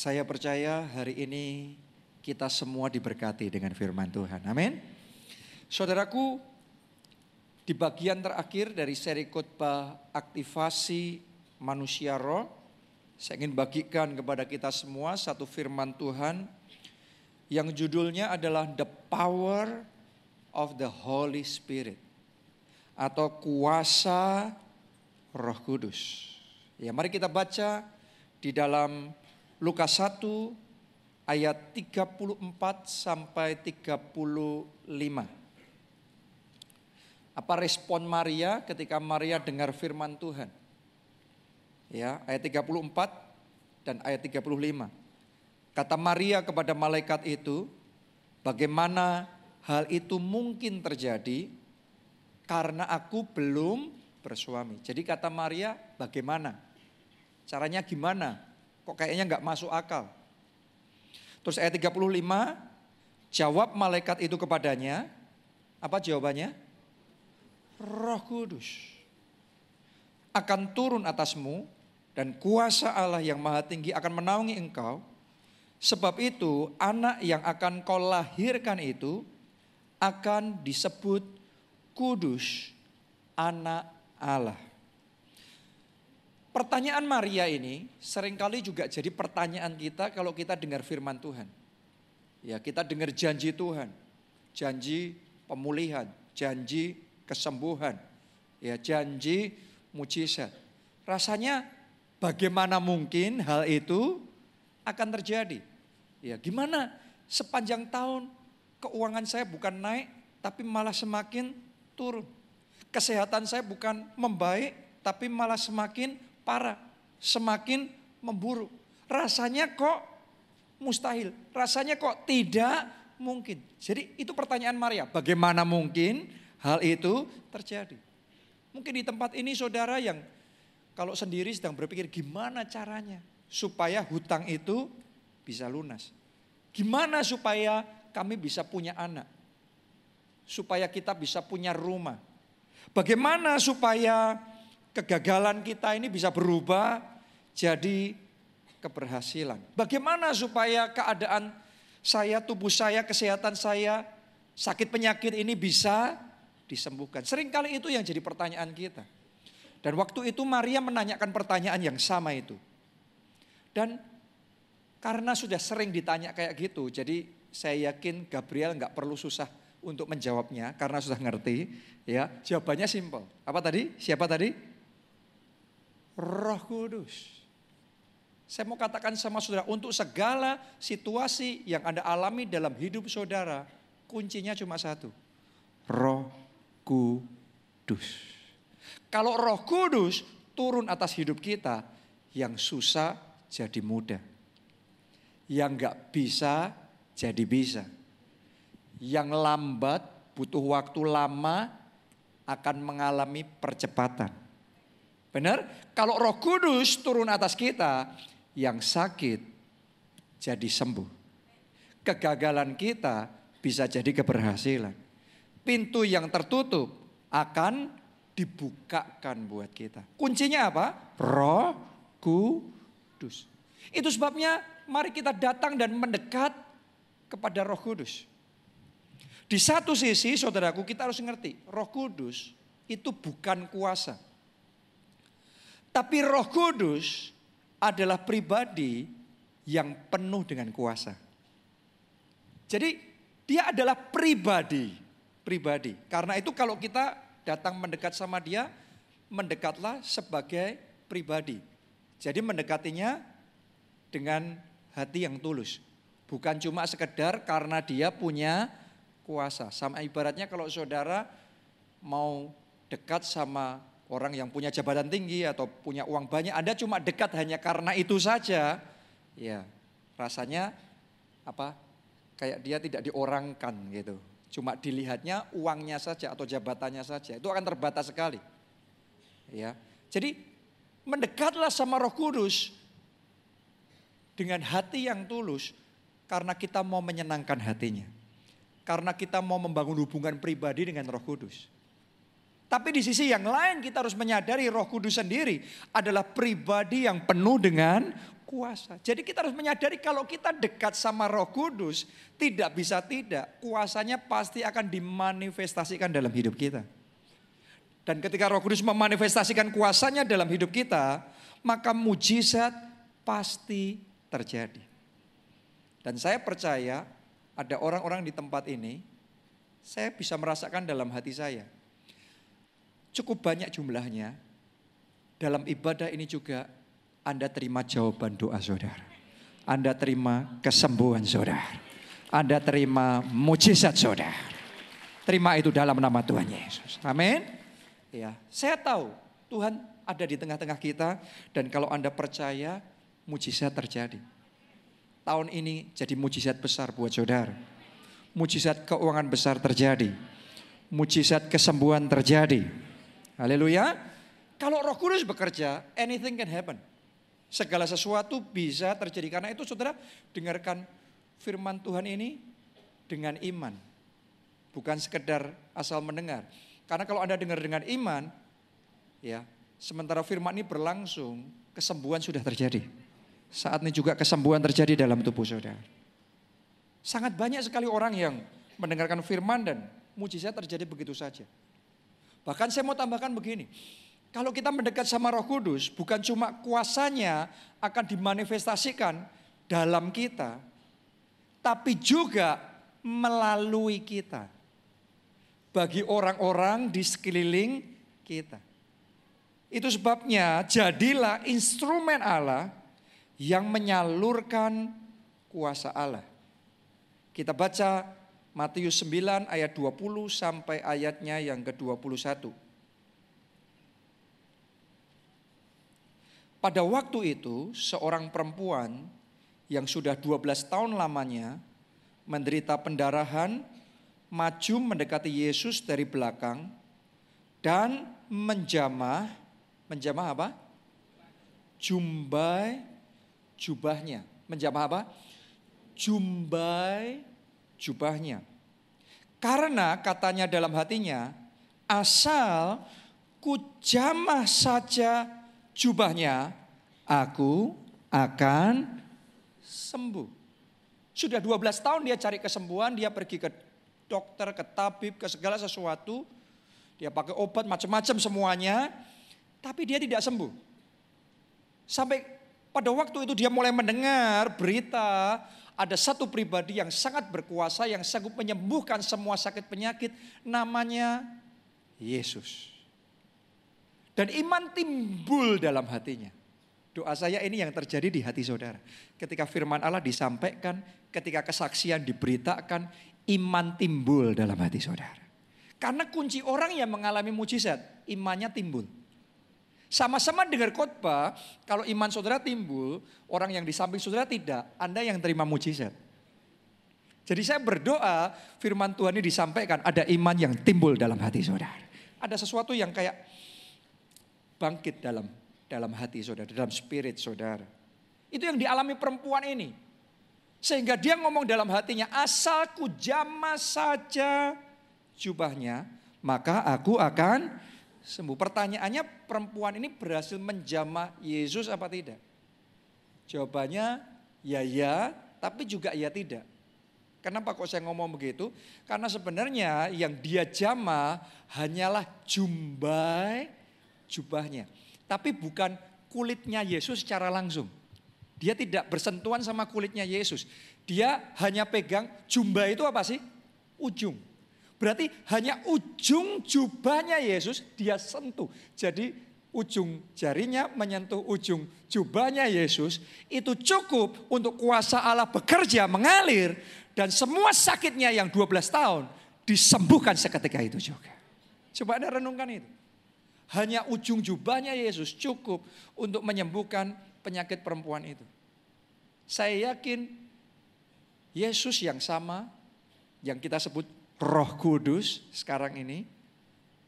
Saya percaya hari ini kita semua diberkati dengan firman Tuhan. Amin. Saudaraku, di bagian terakhir dari seri khotbah aktivasi manusia roh, saya ingin bagikan kepada kita semua satu firman Tuhan yang judulnya adalah The Power of the Holy Spirit atau kuasa Roh Kudus. Ya, mari kita baca di dalam Lukas 1 ayat 34 sampai 35. Apa respon Maria ketika Maria dengar firman Tuhan? Ya, ayat 34 dan ayat 35. Kata Maria kepada malaikat itu, bagaimana hal itu mungkin terjadi karena aku belum bersuami. Jadi kata Maria, bagaimana? Caranya gimana? Kok kayaknya nggak masuk akal. Terus ayat 35, jawab malaikat itu kepadanya, apa jawabannya? Roh Kudus akan turun atasmu dan kuasa Allah yang maha tinggi akan menaungi engkau. Sebab itu anak yang akan kau lahirkan itu akan disebut kudus anak Allah. Pertanyaan Maria ini sering kali juga jadi pertanyaan kita kalau kita dengar firman Tuhan. Ya, kita dengar janji Tuhan, janji pemulihan, janji kesembuhan, ya janji mujizat. Rasanya bagaimana mungkin hal itu akan terjadi? Ya, gimana sepanjang tahun keuangan saya bukan naik tapi malah semakin turun. Kesehatan saya bukan membaik tapi malah semakin parah, semakin memburuk. Rasanya kok mustahil, rasanya kok tidak mungkin. Jadi itu pertanyaan Maria, bagaimana mungkin hal itu terjadi? Mungkin di tempat ini saudara yang kalau sendiri sedang berpikir gimana caranya supaya hutang itu bisa lunas. Gimana supaya kami bisa punya anak? Supaya kita bisa punya rumah. Bagaimana supaya kegagalan kita ini bisa berubah jadi keberhasilan. Bagaimana supaya keadaan saya, tubuh saya, kesehatan saya, sakit penyakit ini bisa disembuhkan. Seringkali itu yang jadi pertanyaan kita. Dan waktu itu Maria menanyakan pertanyaan yang sama itu. Dan karena sudah sering ditanya kayak gitu, jadi saya yakin Gabriel nggak perlu susah untuk menjawabnya karena sudah ngerti. Ya, jawabannya simpel. Apa tadi? Siapa tadi? Roh Kudus. Saya mau katakan sama saudara, untuk segala situasi yang Anda alami dalam hidup saudara, kuncinya cuma satu. Roh Kudus. Kalau roh kudus turun atas hidup kita, yang susah jadi mudah. Yang gak bisa jadi bisa. Yang lambat butuh waktu lama akan mengalami percepatan. Benar? Kalau Roh Kudus turun atas kita, yang sakit jadi sembuh. Kegagalan kita bisa jadi keberhasilan. Pintu yang tertutup akan dibukakan buat kita. Kuncinya apa? Roh Kudus. Itu sebabnya mari kita datang dan mendekat kepada Roh Kudus. Di satu sisi saudaraku kita harus ngerti, Roh Kudus itu bukan kuasa. Tapi Roh Kudus adalah pribadi yang penuh dengan kuasa. Jadi dia adalah pribadi, pribadi. Karena itu kalau kita datang mendekat sama dia, mendekatlah sebagai pribadi. Jadi mendekatinya dengan hati yang tulus. Bukan cuma sekedar karena dia punya kuasa. Sama ibaratnya kalau saudara mau dekat sama orang yang punya jabatan tinggi atau punya uang banyak, Anda cuma dekat hanya karena itu saja, ya rasanya apa? Kayak dia tidak diorangkan gitu. Cuma dilihatnya uangnya saja atau jabatannya saja. Itu akan terbatas sekali. Ya. Jadi mendekatlah sama Roh Kudus dengan hati yang tulus karena kita mau menyenangkan hatinya. Karena kita mau membangun hubungan pribadi dengan Roh Kudus. Tapi di sisi yang lain kita harus menyadari roh kudus sendiri adalah pribadi yang penuh dengan kuasa. Jadi kita harus menyadari kalau kita dekat sama Roh Kudus, tidak bisa tidak, kuasanya pasti akan dimanifestasikan dalam hidup kita. Dan ketika Roh Kudus memanifestasikan kuasanya dalam hidup kita, maka mujizat pasti terjadi. Dan saya percaya ada orang-orang di tempat ini, saya bisa merasakan dalam hati saya. Cukup banyak jumlahnya, dalam ibadah ini juga anda terima jawaban doa saudara. Anda terima kesembuhan saudara. Anda terima mujizat saudara. Terima itu dalam nama Tuhan Yesus. Amin. Ya, saya tahu Tuhan ada di tengah-tengah kita dan kalau Anda percaya mujizat terjadi. Tahun ini jadi mujizat besar buat saudara. Mujizat keuangan besar terjadi. Mujizat kesembuhan terjadi. Haleluya. Kalau Roh Kudus bekerja, anything can happen. Segala sesuatu bisa terjadi. Karena itu saudara dengarkan firman Tuhan ini dengan iman. Bukan sekedar asal mendengar. Karena kalau Anda dengar dengan iman, ya sementara firman ini berlangsung, kesembuhan sudah terjadi. Saat ini juga kesembuhan terjadi dalam tubuh saudara. Sangat banyak sekali orang yang mendengarkan firman dan mujizat terjadi begitu saja. Bahkan saya mau tambahkan begini, kalau kita mendekat sama Roh Kudus, bukan cuma kuasanya akan dimanifestasikan dalam kita, tapi juga melalui kita. Bagi orang-orang di sekeliling kita. Itu sebabnya jadilah instrumen Allah yang menyalurkan kuasa Allah. Kita baca Matius 9 ayat 20 sampai ayatnya yang ke-21. Pada waktu itu seorang perempuan yang sudah 12 tahun lamanya menderita pendarahan maju mendekati Yesus dari belakang dan menjamah menjamah apa? Jumbai jubahnya. Menjamah apa? Jumbai jubahnya. Karena katanya dalam hatinya, asal kujamah saja jubahnya, aku akan sembuh. Sudah 12 tahun dia cari kesembuhan, dia pergi ke dokter, ke tabib, ke segala sesuatu. Dia pakai obat macam-macam semuanya, tapi dia tidak sembuh. Sampai pada waktu itu dia mulai mendengar berita ada satu pribadi yang sangat berkuasa yang sanggup menyembuhkan semua sakit penyakit namanya Yesus. Dan iman timbul dalam hatinya. Doa saya ini yang terjadi di hati saudara. Ketika firman Allah disampaikan, ketika kesaksian diberitakan, iman timbul dalam hati saudara. Karena kunci orang yang mengalami mujizat, imannya timbul. Sama-sama dengar khotbah, kalau iman saudara timbul, orang yang di samping saudara tidak, Anda yang terima mujizat. Jadi saya berdoa firman Tuhan ini disampaikan, ada iman yang timbul dalam hati saudara. Ada sesuatu yang kayak bangkit dalam dalam hati saudara, dalam spirit saudara. Itu yang dialami perempuan ini. Sehingga dia ngomong dalam hatinya, asalku jamah saja jubahnya, maka aku akan sembuh. Pertanyaannya perempuan ini berhasil menjamah Yesus apa tidak? Jawabannya ya ya, tapi juga ya tidak. Kenapa kok saya ngomong begitu? Karena sebenarnya yang dia jamah hanyalah jumbai jubahnya. Tapi bukan kulitnya Yesus secara langsung. Dia tidak bersentuhan sama kulitnya Yesus. Dia hanya pegang jubah itu apa sih? Ujung. Berarti hanya ujung jubahnya Yesus dia sentuh. Jadi ujung jarinya menyentuh ujung jubahnya Yesus itu cukup untuk kuasa Allah bekerja mengalir dan semua sakitnya yang 12 tahun disembuhkan seketika itu juga. Coba Anda renungkan itu. Hanya ujung jubahnya Yesus cukup untuk menyembuhkan penyakit perempuan itu. Saya yakin Yesus yang sama yang kita sebut Roh Kudus sekarang ini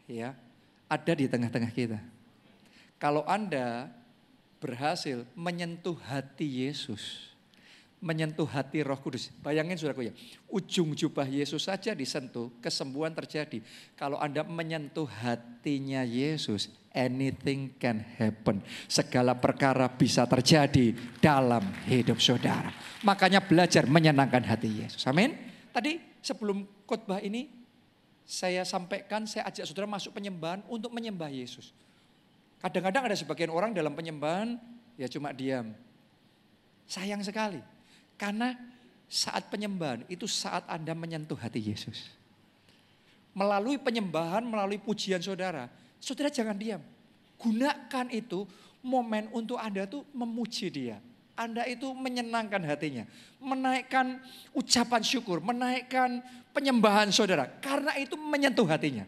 ya ada di tengah-tengah kita. Kalau Anda berhasil menyentuh hati Yesus, menyentuh hati roh kudus. Bayangin saudaraku ya, ujung jubah Yesus saja disentuh, kesembuhan terjadi. Kalau Anda menyentuh hatinya Yesus, anything can happen. Segala perkara bisa terjadi dalam hidup saudara. Makanya belajar menyenangkan hati Yesus. Amin. Tadi sebelum khotbah ini saya sampaikan, saya ajak saudara masuk penyembahan untuk menyembah Yesus. Kadang-kadang ada sebagian orang dalam penyembahan ya cuma diam. Sayang sekali. Karena saat penyembahan itu saat Anda menyentuh hati Yesus. Melalui penyembahan, melalui pujian saudara, Saudara jangan diam. Gunakan itu momen untuk Anda tuh memuji dia. Anda itu menyenangkan hatinya. Menaikkan ucapan syukur, menaikkan penyembahan saudara. Karena itu menyentuh hatinya.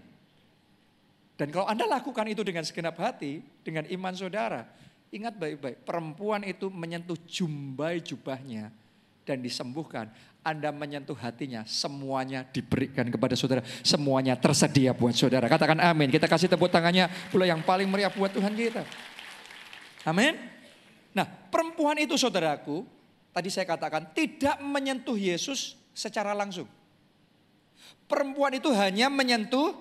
Dan kalau Anda lakukan itu dengan segenap hati, dengan iman saudara, ingat baik-baik, perempuan itu menyentuh jumbai jubahnya dan disembuhkan. Anda menyentuh hatinya, semuanya diberikan kepada saudara. Semuanya tersedia buat saudara. Katakan amin. Kita kasih tepuk tangannya pula yang paling meriah buat Tuhan kita. Amin. Nah perempuan itu saudaraku, tadi saya katakan tidak menyentuh Yesus secara langsung. Perempuan itu hanya menyentuh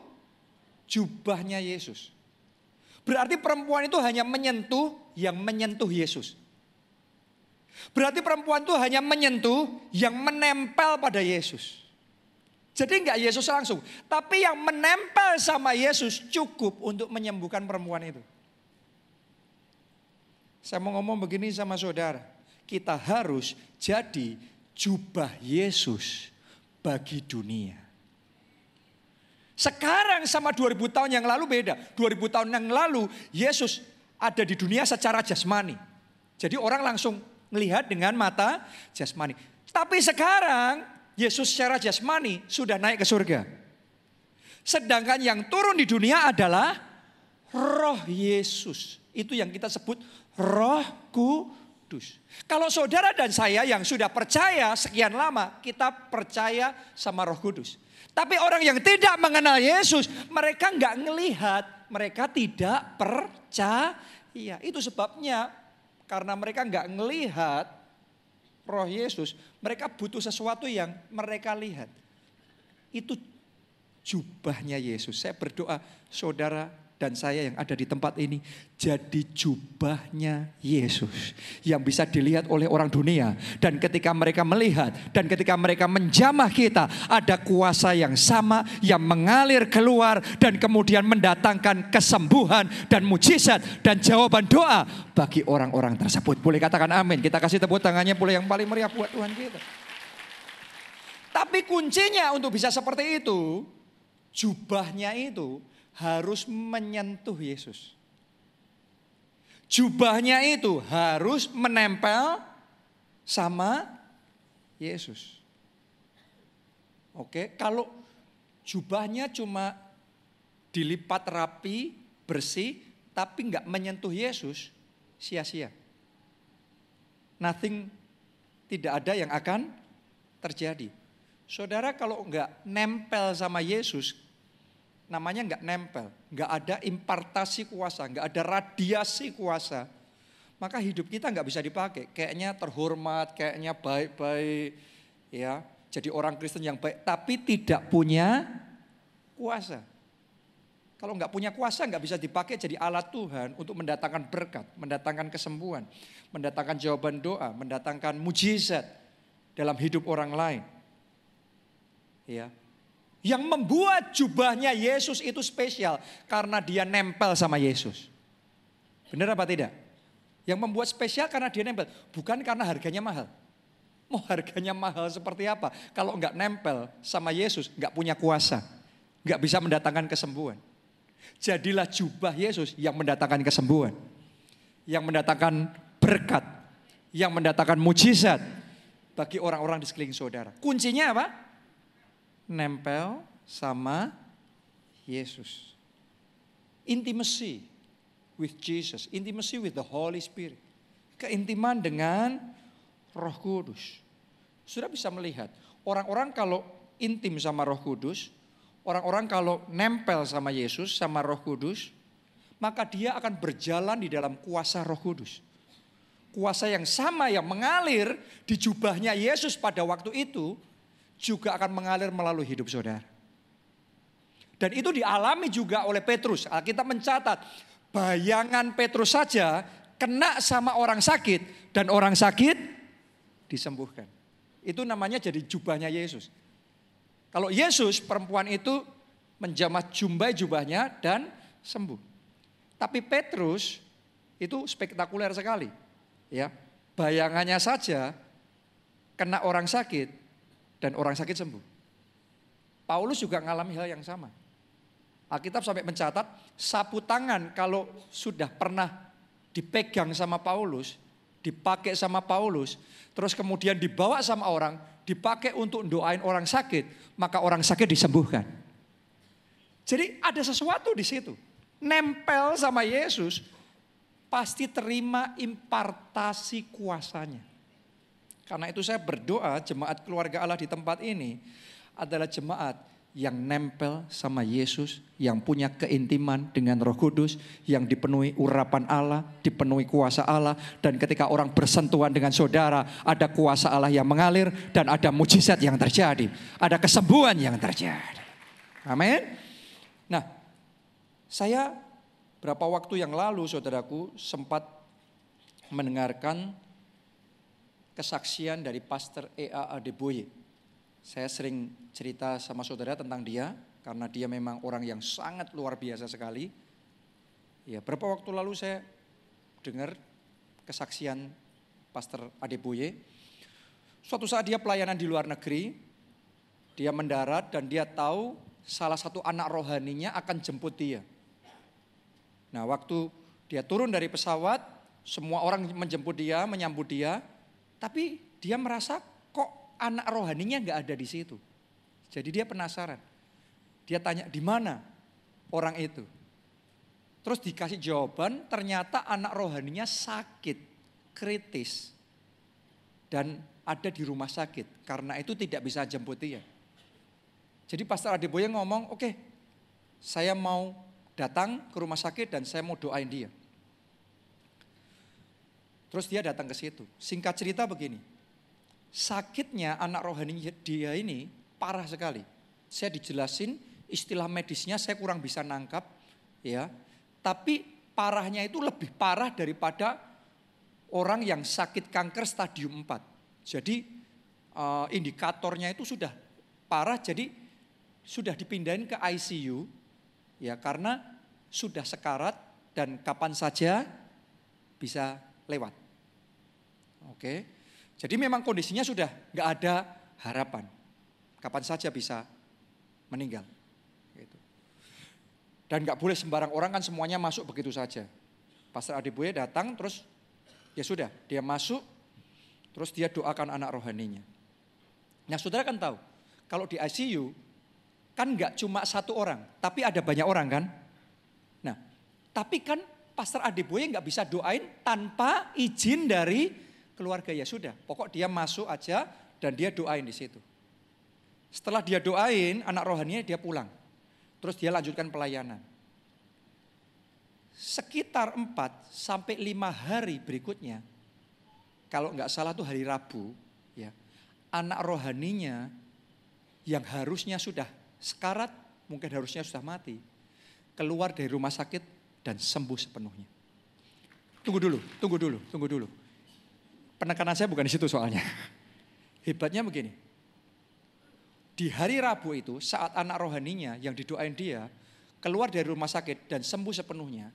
jubahnya Yesus. Berarti perempuan itu hanya menyentuh yang menyentuh Yesus. Berarti perempuan itu hanya menyentuh yang menempel pada Yesus. Jadi enggak Yesus langsung. Tapi yang menempel sama Yesus cukup untuk menyembuhkan perempuan itu. Saya mau ngomong begini sama saudara. Kita harus jadi jubah Yesus bagi dunia. Sekarang sama 2000 tahun yang lalu beda. 2000 tahun yang lalu Yesus ada di dunia secara jasmani. Jadi orang langsung melihat dengan mata jasmani. Tapi sekarang Yesus secara jasmani sudah naik ke surga. Sedangkan yang turun di dunia adalah roh Yesus. Itu yang kita sebut roh kudus. Kalau saudara dan saya yang sudah percaya sekian lama, kita percaya sama roh kudus. Tapi orang yang tidak mengenal Yesus, mereka nggak ngelihat, mereka tidak percaya. Itu sebabnya karena mereka nggak ngelihat roh Yesus, mereka butuh sesuatu yang mereka lihat. Itu jubahnya Yesus. Saya berdoa saudara dan saya yang ada di tempat ini jadi jubahnya Yesus yang bisa dilihat oleh orang dunia dan ketika mereka melihat dan ketika mereka menjamah kita ada kuasa yang sama yang mengalir keluar dan kemudian mendatangkan kesembuhan dan mujizat dan jawaban doa bagi orang-orang tersebut. Boleh katakan amin. Kita kasih tepuk tangannya boleh yang paling meriah buat Tuhan kita. Tapi kuncinya untuk bisa seperti itu jubahnya itu harus menyentuh Yesus. Jubahnya itu harus menempel sama Yesus. Oke, kalau jubahnya cuma dilipat rapi, bersih, tapi nggak menyentuh Yesus, sia-sia. Nothing, tidak ada yang akan terjadi. Saudara kalau nggak nempel sama Yesus, namanya nggak nempel, nggak ada impartasi kuasa, nggak ada radiasi kuasa, maka hidup kita nggak bisa dipakai. Kayaknya terhormat, kayaknya baik-baik, ya. Jadi orang Kristen yang baik, tapi tidak punya kuasa. Kalau nggak punya kuasa nggak bisa dipakai jadi alat Tuhan untuk mendatangkan berkat, mendatangkan kesembuhan, mendatangkan jawaban doa, mendatangkan mujizat dalam hidup orang lain. Ya, yang membuat jubahnya Yesus itu spesial karena dia nempel sama Yesus. Benar apa tidak? Yang membuat spesial karena dia nempel, bukan karena harganya mahal. Mau harganya mahal seperti apa? Kalau nggak nempel sama Yesus, nggak punya kuasa, nggak bisa mendatangkan kesembuhan. Jadilah jubah Yesus yang mendatangkan kesembuhan, yang mendatangkan berkat, yang mendatangkan mujizat bagi orang-orang di sekeliling saudara. Kuncinya apa? Nempel sama Yesus. Intimacy with Jesus, intimacy with the Holy Spirit. Keintiman dengan Roh Kudus. Sudah bisa melihat, orang-orang kalau intim sama Roh Kudus, orang-orang kalau nempel sama Yesus, sama Roh Kudus, maka dia akan berjalan di dalam kuasa Roh Kudus. Kuasa yang sama yang mengalir di jubahnya Yesus pada waktu itu juga akan mengalir melalui hidup saudara. Dan itu dialami juga oleh Petrus. Alkitab mencatat bayangan Petrus saja kena sama orang sakit dan orang sakit disembuhkan. Itu namanya jadi jubahnya Yesus. Kalau Yesus perempuan itu menjamah jumbai jubahnya dan sembuh. Tapi Petrus itu spektakuler sekali. Ya, bayangannya saja kena orang sakit dan orang sakit sembuh. Paulus juga mengalami hal yang sama. Alkitab sampai mencatat sapu tangan kalau sudah pernah dipegang sama Paulus, dipakai sama Paulus, terus kemudian dibawa sama orang, dipakai untuk doain orang sakit, maka orang sakit disembuhkan. Jadi ada sesuatu di situ. Nempel sama Yesus, pasti terima impartasi kuasanya. Karena itu saya berdoa jemaat keluarga Allah di tempat ini adalah jemaat yang nempel sama Yesus, yang punya keintiman dengan Roh Kudus, yang dipenuhi urapan Allah, dipenuhi kuasa Allah, dan ketika orang bersentuhan dengan saudara, ada kuasa Allah yang mengalir dan ada mujizat yang terjadi, ada kesembuhan yang terjadi. Amin. Nah, saya berapa waktu yang lalu, saudaraku, sempat mendengarkan kesaksian dari Pastor E.A. Adeboye saya sering cerita sama saudara tentang dia karena dia memang orang yang sangat luar biasa sekali. Ya, berapa waktu lalu saya dengar kesaksian Pastor Adeboye. Suatu saat dia pelayanan di luar negeri, dia mendarat dan dia tahu salah satu anak rohaninya akan jemput dia. Nah, waktu dia turun dari pesawat, semua orang menjemput dia, menyambut dia, tapi dia merasa anak rohaninya nggak ada di situ. Jadi dia penasaran. Dia tanya di mana orang itu. Terus dikasih jawaban ternyata anak rohaninya sakit, kritis. Dan ada di rumah sakit. Karena itu tidak bisa jemput dia. Jadi Pastor Adeboye ngomong, oke okay, saya mau datang ke rumah sakit dan saya mau doain dia. Terus dia datang ke situ. Singkat cerita begini, sakitnya anak rohani dia ini parah sekali. Saya dijelasin istilah medisnya saya kurang bisa nangkap ya. Tapi parahnya itu lebih parah daripada orang yang sakit kanker stadium 4. Jadi uh, indikatornya itu sudah parah jadi sudah dipindahin ke ICU ya karena sudah sekarat dan kapan saja bisa lewat. Oke. Jadi memang kondisinya sudah nggak ada harapan. Kapan saja bisa meninggal. Gitu. Dan nggak boleh sembarang orang kan semuanya masuk begitu saja. Pastor Adeboye datang terus ya sudah dia masuk terus dia doakan anak rohaninya. Nah saudara kan tahu kalau di ICU kan nggak cuma satu orang tapi ada banyak orang kan. Nah tapi kan Pastor Adeboye nggak bisa doain tanpa izin dari keluarga ya sudah, pokok dia masuk aja dan dia doain di situ. Setelah dia doain, anak rohaninya dia pulang. Terus dia lanjutkan pelayanan. Sekitar 4 sampai 5 hari berikutnya, kalau nggak salah tuh hari Rabu, ya, anak rohaninya yang harusnya sudah sekarat, mungkin harusnya sudah mati, keluar dari rumah sakit dan sembuh sepenuhnya. Tunggu dulu, tunggu dulu, tunggu dulu penekanan saya bukan di situ soalnya. Hebatnya begini. Di hari Rabu itu saat anak rohaninya yang didoain dia keluar dari rumah sakit dan sembuh sepenuhnya.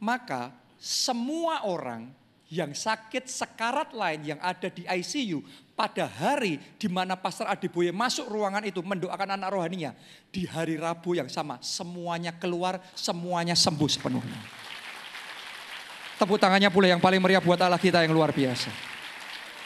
Maka semua orang yang sakit sekarat lain yang ada di ICU pada hari di mana Pastor Adeboye masuk ruangan itu mendoakan anak rohaninya. Di hari Rabu yang sama semuanya keluar, semuanya sembuh sepenuhnya. Tepuk tangannya pula yang paling meriah buat Allah kita yang luar biasa.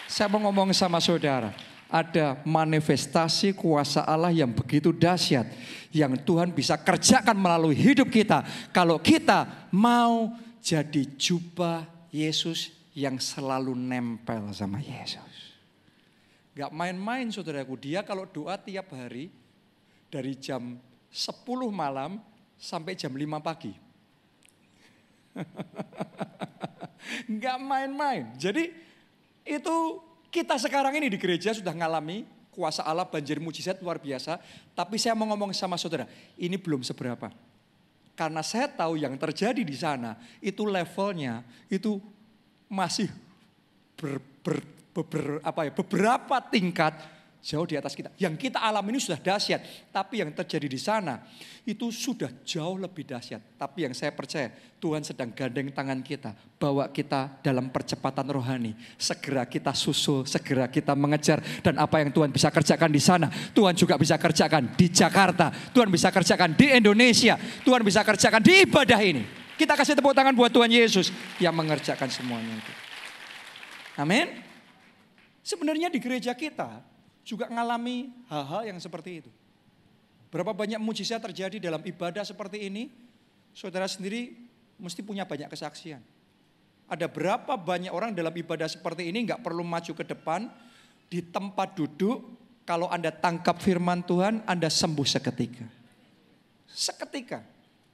Saya mau ngomong sama saudara, ada manifestasi kuasa Allah yang begitu dahsyat yang Tuhan bisa kerjakan melalui hidup kita kalau kita mau jadi jubah Yesus yang selalu nempel sama Yesus. Gak main-main saudaraku, dia kalau doa tiap hari dari jam 10 malam sampai jam 5 pagi. Enggak main-main. Jadi itu kita sekarang ini di gereja sudah ngalami kuasa Allah banjir mujizat luar biasa. Tapi saya mau ngomong sama saudara, ini belum seberapa. Karena saya tahu yang terjadi di sana itu levelnya itu masih ber, ber, ber, apa ya, beberapa tingkat jauh di atas kita. Yang kita alami ini sudah dahsyat, tapi yang terjadi di sana itu sudah jauh lebih dahsyat. Tapi yang saya percaya Tuhan sedang gandeng tangan kita, bawa kita dalam percepatan rohani. Segera kita susul, segera kita mengejar dan apa yang Tuhan bisa kerjakan di sana, Tuhan juga bisa kerjakan di Jakarta, Tuhan bisa kerjakan di Indonesia, Tuhan bisa kerjakan di ibadah ini. Kita kasih tepuk tangan buat Tuhan Yesus yang mengerjakan semuanya itu. Amin. Sebenarnya di gereja kita juga mengalami hal-hal yang seperti itu. Berapa banyak mujizat terjadi dalam ibadah seperti ini, saudara sendiri mesti punya banyak kesaksian. Ada berapa banyak orang dalam ibadah seperti ini nggak perlu maju ke depan, di tempat duduk, kalau Anda tangkap firman Tuhan, Anda sembuh seketika. Seketika.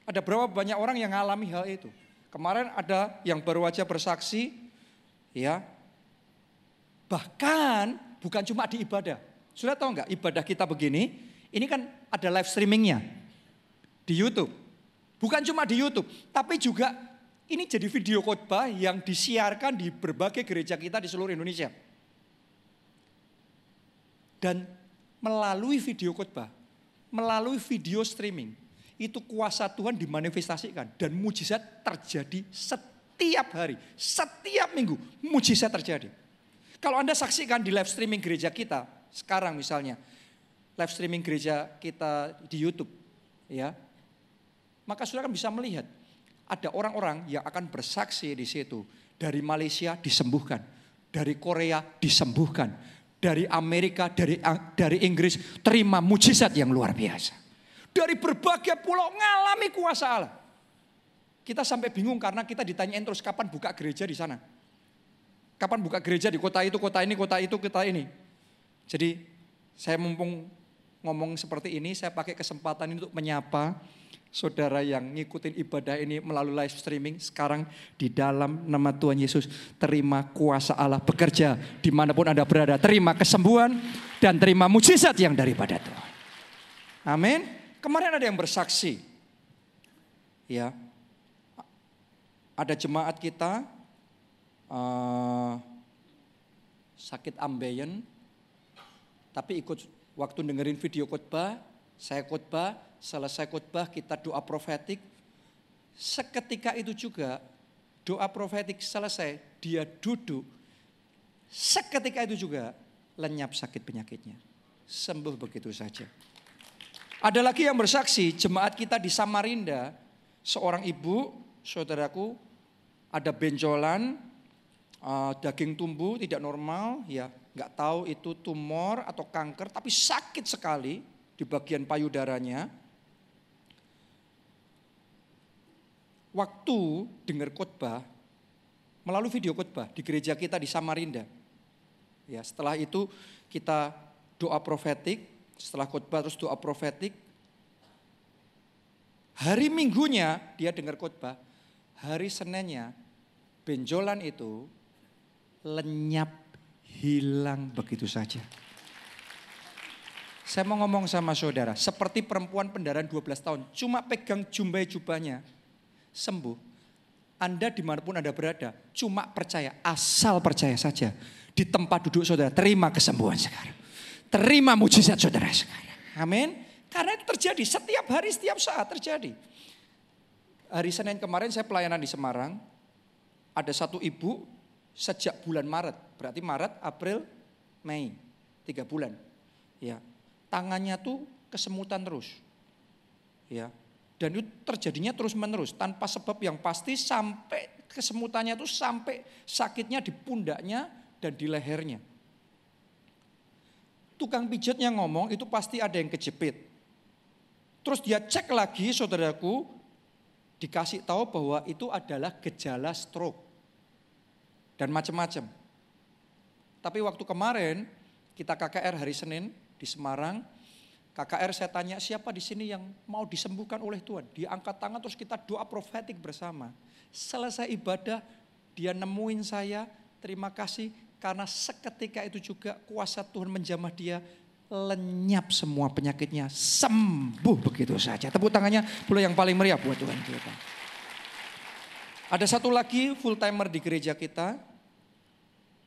Ada berapa banyak orang yang mengalami hal itu. Kemarin ada yang baru aja bersaksi, ya. Bahkan bukan cuma di ibadah. Sudah tahu nggak ibadah kita begini, ini kan ada live streamingnya di YouTube. Bukan cuma di YouTube, tapi juga ini jadi video khotbah yang disiarkan di berbagai gereja kita di seluruh Indonesia. Dan melalui video khotbah, melalui video streaming, itu kuasa Tuhan dimanifestasikan dan mujizat terjadi setiap hari, setiap minggu mujizat terjadi. Kalau Anda saksikan di live streaming gereja kita, sekarang misalnya, live streaming gereja kita di YouTube, ya, maka saudara kan bisa melihat ada orang-orang yang akan bersaksi di situ. Dari Malaysia disembuhkan, dari Korea disembuhkan, dari Amerika, dari dari Inggris terima mujizat yang luar biasa. Dari berbagai pulau ngalami kuasa Allah. Kita sampai bingung karena kita ditanyain terus kapan buka gereja di sana. Kapan buka gereja di kota itu, kota ini, kota itu, kota ini. Jadi saya mumpung ngomong seperti ini, saya pakai kesempatan ini untuk menyapa saudara yang ngikutin ibadah ini melalui live streaming. Sekarang di dalam nama Tuhan Yesus, terima kuasa Allah bekerja di mana pun Anda berada. Terima kesembuhan dan terima mujizat yang daripada Tuhan. Amin. Kemarin ada yang bersaksi. Ya, ada jemaat kita uh, sakit ambeien, tapi ikut waktu dengerin video khotbah, saya khotbah, selesai khotbah kita doa profetik. Seketika itu juga doa profetik selesai, dia duduk. Seketika itu juga lenyap sakit penyakitnya. Sembuh begitu saja. Ada lagi yang bersaksi, jemaat kita di Samarinda, seorang ibu, saudaraku, ada benjolan, uh, daging tumbuh tidak normal, ya nggak tahu itu tumor atau kanker, tapi sakit sekali di bagian payudaranya. Waktu dengar khotbah melalui video khotbah di gereja kita di Samarinda. Ya, setelah itu kita doa profetik, setelah khotbah terus doa profetik. Hari Minggunya dia dengar khotbah, hari Seninnya benjolan itu lenyap, hilang begitu saja. Saya mau ngomong sama saudara, seperti perempuan pendaran 12 tahun, cuma pegang jumbai jubahnya, sembuh. Anda di mana pun Anda berada, cuma percaya, asal percaya saja. Di tempat duduk saudara, terima kesembuhan sekarang. Terima mujizat saudara sekarang. Amin. Karena itu terjadi setiap hari, setiap saat terjadi. Hari Senin kemarin saya pelayanan di Semarang, ada satu ibu sejak bulan Maret. Berarti Maret, April, Mei. Tiga bulan. Ya. Tangannya tuh kesemutan terus. Ya. Dan itu terjadinya terus menerus. Tanpa sebab yang pasti sampai kesemutannya tuh sampai sakitnya di pundaknya dan di lehernya. Tukang pijatnya ngomong itu pasti ada yang kejepit. Terus dia cek lagi saudaraku, dikasih tahu bahwa itu adalah gejala stroke dan macam-macam. Tapi waktu kemarin kita KKR hari Senin di Semarang, KKR saya tanya siapa di sini yang mau disembuhkan oleh Tuhan. Dia angkat tangan terus kita doa profetik bersama. Selesai ibadah dia nemuin saya, terima kasih karena seketika itu juga kuasa Tuhan menjamah dia, lenyap semua penyakitnya, sembuh begitu saja. Tepuk tangannya boleh yang paling meriah buat Tuhan. Ada satu lagi full timer di gereja kita.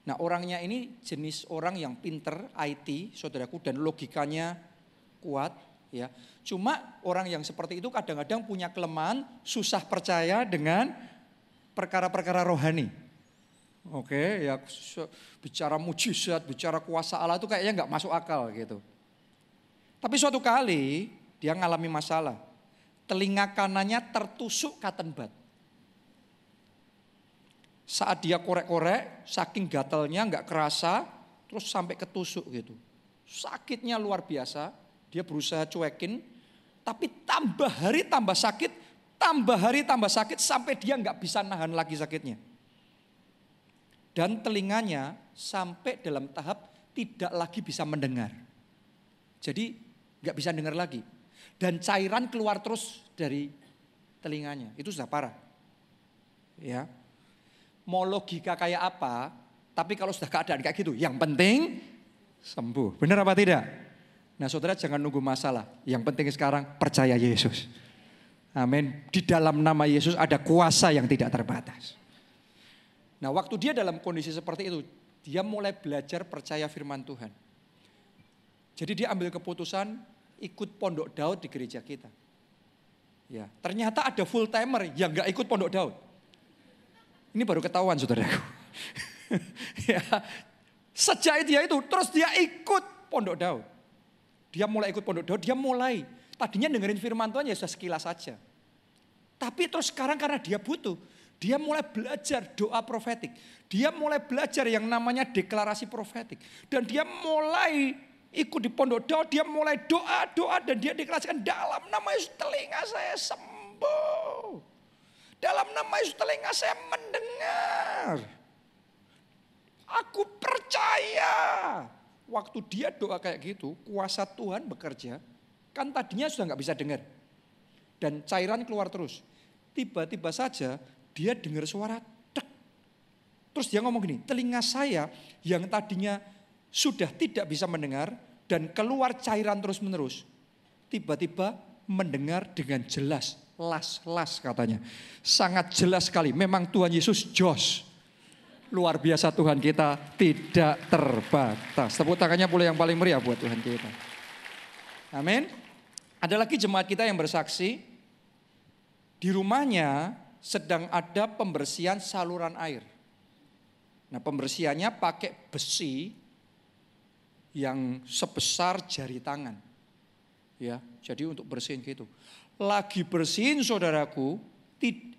Nah orangnya ini jenis orang yang pinter IT, saudaraku, dan logikanya kuat. ya. Cuma orang yang seperti itu kadang-kadang punya kelemahan, susah percaya dengan perkara-perkara rohani. Oke, ya bicara mujizat, bicara kuasa Allah itu kayaknya nggak masuk akal gitu. Tapi suatu kali dia ngalami masalah. Telinga kanannya tertusuk bud. Saat dia korek-korek, saking gatelnya nggak kerasa, terus sampai ketusuk gitu. Sakitnya luar biasa, dia berusaha cuekin, tapi tambah hari tambah sakit, tambah hari tambah sakit sampai dia nggak bisa nahan lagi sakitnya dan telinganya sampai dalam tahap tidak lagi bisa mendengar. Jadi nggak bisa dengar lagi. Dan cairan keluar terus dari telinganya. Itu sudah parah. Ya. Mau logika kayak apa, tapi kalau sudah keadaan kayak gitu, yang penting sembuh. Benar apa tidak? Nah saudara jangan nunggu masalah. Yang penting sekarang percaya Yesus. Amin. Di dalam nama Yesus ada kuasa yang tidak terbatas. Nah waktu dia dalam kondisi seperti itu, dia mulai belajar percaya firman Tuhan. Jadi dia ambil keputusan ikut pondok Daud di gereja kita. Ya, ternyata ada full timer yang nggak ikut pondok Daud. Ini baru ketahuan saudaraku. ya, sejak dia itu terus dia ikut pondok Daud. Dia mulai ikut pondok Daud, dia mulai. Tadinya dengerin firman Tuhan ya sudah sekilas saja. Tapi terus sekarang karena dia butuh, dia mulai belajar doa profetik. Dia mulai belajar yang namanya deklarasi profetik. Dan dia mulai ikut di pondok doa, dia mulai doa-doa dan dia deklarasikan dalam nama Yesus telinga saya sembuh. Dalam nama Yesus telinga saya mendengar. Aku percaya. Waktu dia doa kayak gitu, kuasa Tuhan bekerja. Kan tadinya sudah nggak bisa dengar. Dan cairan keluar terus. Tiba-tiba saja dia dengar suara tek. Terus dia ngomong gini, telinga saya yang tadinya sudah tidak bisa mendengar dan keluar cairan terus menerus. Tiba-tiba mendengar dengan jelas, las-las katanya. Sangat jelas sekali, memang Tuhan Yesus jos. Luar biasa Tuhan kita tidak terbatas. Tepuk tangannya boleh yang paling meriah buat Tuhan kita. Amin. Ada lagi jemaat kita yang bersaksi, di rumahnya sedang ada pembersihan saluran air. Nah pembersihannya pakai besi yang sebesar jari tangan. Ya, jadi untuk bersihin gitu. Lagi bersihin saudaraku,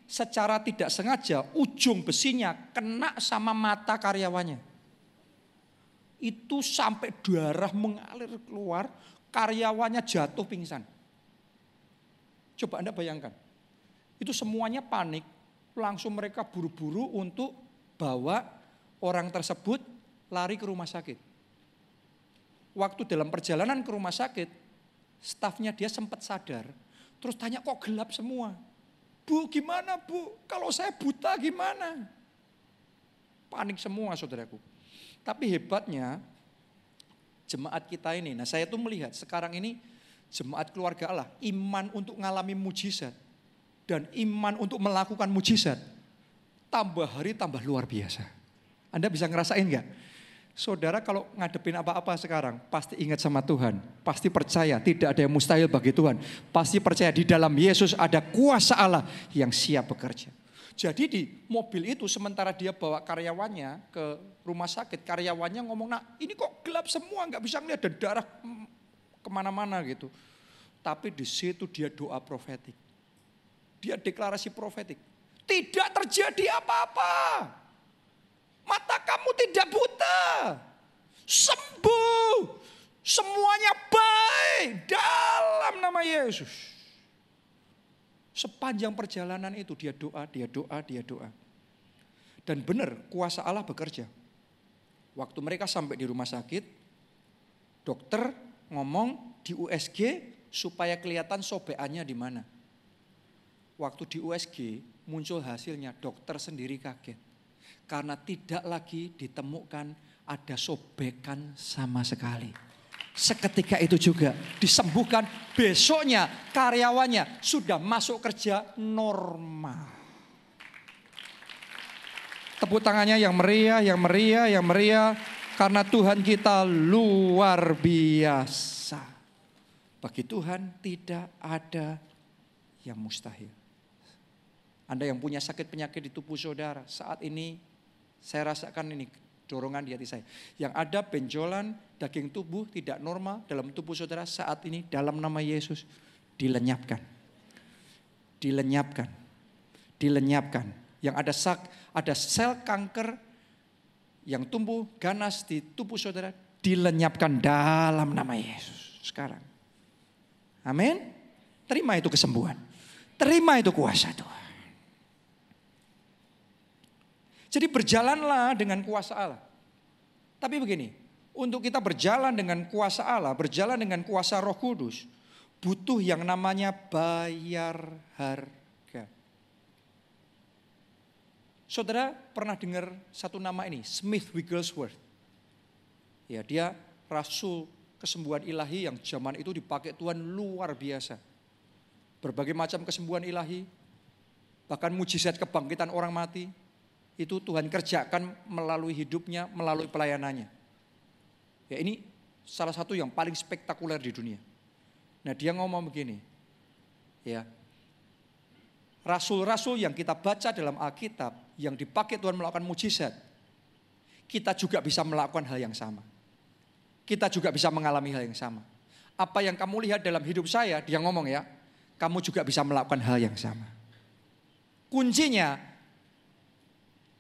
secara tidak sengaja ujung besinya kena sama mata karyawannya. Itu sampai darah mengalir keluar, karyawannya jatuh pingsan. Coba Anda bayangkan itu semuanya panik, langsung mereka buru-buru untuk bawa orang tersebut lari ke rumah sakit. Waktu dalam perjalanan ke rumah sakit, stafnya dia sempat sadar, terus tanya kok gelap semua. Bu gimana bu, kalau saya buta gimana? Panik semua saudaraku. Tapi hebatnya jemaat kita ini, nah saya tuh melihat sekarang ini jemaat keluarga Allah, iman untuk ngalami mujizat dan iman untuk melakukan mujizat tambah hari tambah luar biasa. Anda bisa ngerasain nggak? Saudara kalau ngadepin apa-apa sekarang pasti ingat sama Tuhan, pasti percaya tidak ada yang mustahil bagi Tuhan, pasti percaya di dalam Yesus ada kuasa Allah yang siap bekerja. Jadi di mobil itu sementara dia bawa karyawannya ke rumah sakit, karyawannya ngomong, nah ini kok gelap semua nggak bisa ngeliat dan darah ke mana-mana gitu. Tapi di situ dia doa profetik. Dia deklarasi profetik. Tidak terjadi apa-apa. Mata kamu tidak buta. Sembuh. Semuanya baik dalam nama Yesus. Sepanjang perjalanan itu dia doa, dia doa, dia doa. Dan benar kuasa Allah bekerja. Waktu mereka sampai di rumah sakit, dokter ngomong di USG supaya kelihatan sobekannya di mana. Waktu di USG muncul hasilnya dokter sendiri kaget. Karena tidak lagi ditemukan ada sobekan sama sekali. Seketika itu juga disembuhkan, besoknya karyawannya sudah masuk kerja normal. Tepuk tangannya yang meriah, yang meriah, yang meriah. Karena Tuhan kita luar biasa. Bagi Tuhan tidak ada yang mustahil. Anda yang punya sakit penyakit di tubuh saudara, saat ini saya rasakan ini dorongan di hati saya. Yang ada benjolan daging tubuh tidak normal dalam tubuh saudara saat ini dalam nama Yesus dilenyapkan. Dilenyapkan. Dilenyapkan. Yang ada sak, ada sel kanker yang tumbuh ganas di tubuh saudara dilenyapkan dalam nama Yesus sekarang. Amin. Terima itu kesembuhan. Terima itu kuasa Tuhan. Jadi berjalanlah dengan kuasa Allah. Tapi begini, untuk kita berjalan dengan kuasa Allah, berjalan dengan kuasa Roh Kudus, butuh yang namanya bayar harga. Saudara pernah dengar satu nama ini, Smith Wigglesworth. Ya, dia rasul kesembuhan ilahi yang zaman itu dipakai Tuhan luar biasa. Berbagai macam kesembuhan ilahi, bahkan mujizat kebangkitan orang mati, itu Tuhan kerjakan melalui hidupnya, melalui pelayanannya. Ya ini salah satu yang paling spektakuler di dunia. Nah dia ngomong begini, ya rasul-rasul yang kita baca dalam Alkitab yang dipakai Tuhan melakukan mujizat, kita juga bisa melakukan hal yang sama. Kita juga bisa mengalami hal yang sama. Apa yang kamu lihat dalam hidup saya, dia ngomong ya, kamu juga bisa melakukan hal yang sama. Kuncinya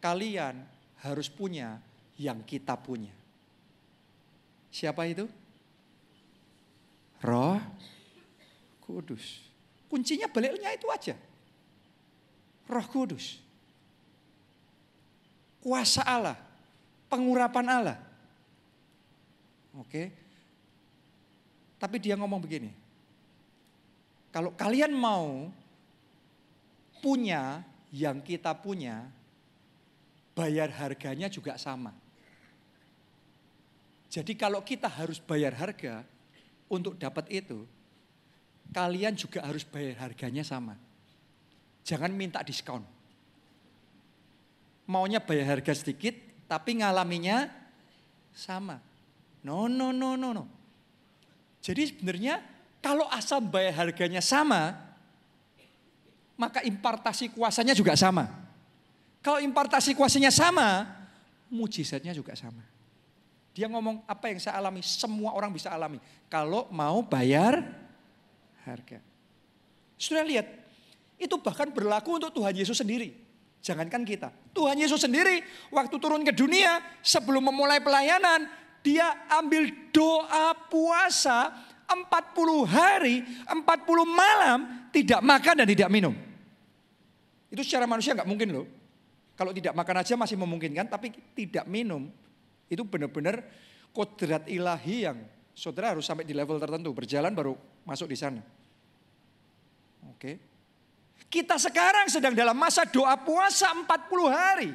kalian harus punya yang kita punya. Siapa itu? Roh Kudus. Kuncinya baliknya itu aja. Roh Kudus. Kuasa Allah. Pengurapan Allah. Oke. Tapi dia ngomong begini. Kalau kalian mau punya yang kita punya, bayar harganya juga sama. Jadi kalau kita harus bayar harga untuk dapat itu, kalian juga harus bayar harganya sama. Jangan minta diskon. Maunya bayar harga sedikit, tapi ngalaminya sama. No, no, no, no, no. Jadi sebenarnya kalau asal bayar harganya sama, maka impartasi kuasanya juga sama. Kalau impartasi kuasanya sama, mujizatnya juga sama. Dia ngomong apa yang saya alami, semua orang bisa alami. Kalau mau bayar harga. Sudah lihat, itu bahkan berlaku untuk Tuhan Yesus sendiri. Jangankan kita. Tuhan Yesus sendiri waktu turun ke dunia sebelum memulai pelayanan, dia ambil doa puasa 40 hari, 40 malam tidak makan dan tidak minum. Itu secara manusia nggak mungkin loh. Kalau tidak makan aja masih memungkinkan, tapi tidak minum. Itu benar-benar kodrat ilahi yang saudara harus sampai di level tertentu. Berjalan baru masuk di sana. Oke. Kita sekarang sedang dalam masa doa puasa 40 hari.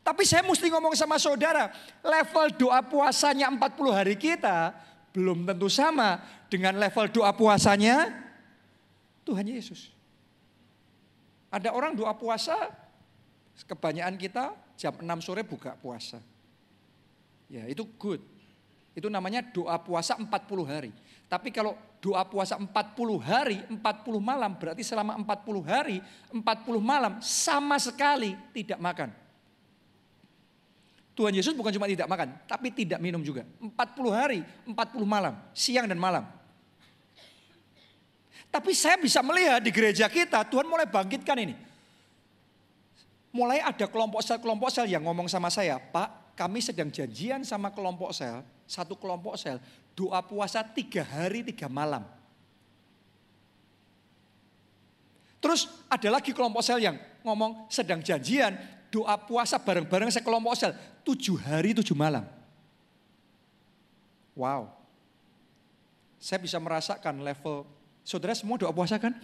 Tapi saya mesti ngomong sama saudara, level doa puasanya 40 hari kita belum tentu sama dengan level doa puasanya Tuhan Yesus. Ada orang doa puasa Kebanyakan kita jam 6 sore buka puasa. Ya itu good. Itu namanya doa puasa 40 hari. Tapi kalau doa puasa 40 hari, 40 malam berarti selama 40 hari, 40 malam sama sekali tidak makan. Tuhan Yesus bukan cuma tidak makan, tapi tidak minum juga. 40 hari, 40 malam, siang dan malam. Tapi saya bisa melihat di gereja kita, Tuhan mulai bangkitkan ini mulai ada kelompok sel-kelompok sel yang ngomong sama saya, Pak, kami sedang janjian sama kelompok sel, satu kelompok sel, doa puasa tiga hari tiga malam. Terus ada lagi kelompok sel yang ngomong sedang janjian doa puasa bareng-bareng sekelompok sel tujuh hari tujuh malam. Wow. Saya bisa merasakan level, saudara semua doa puasa kan?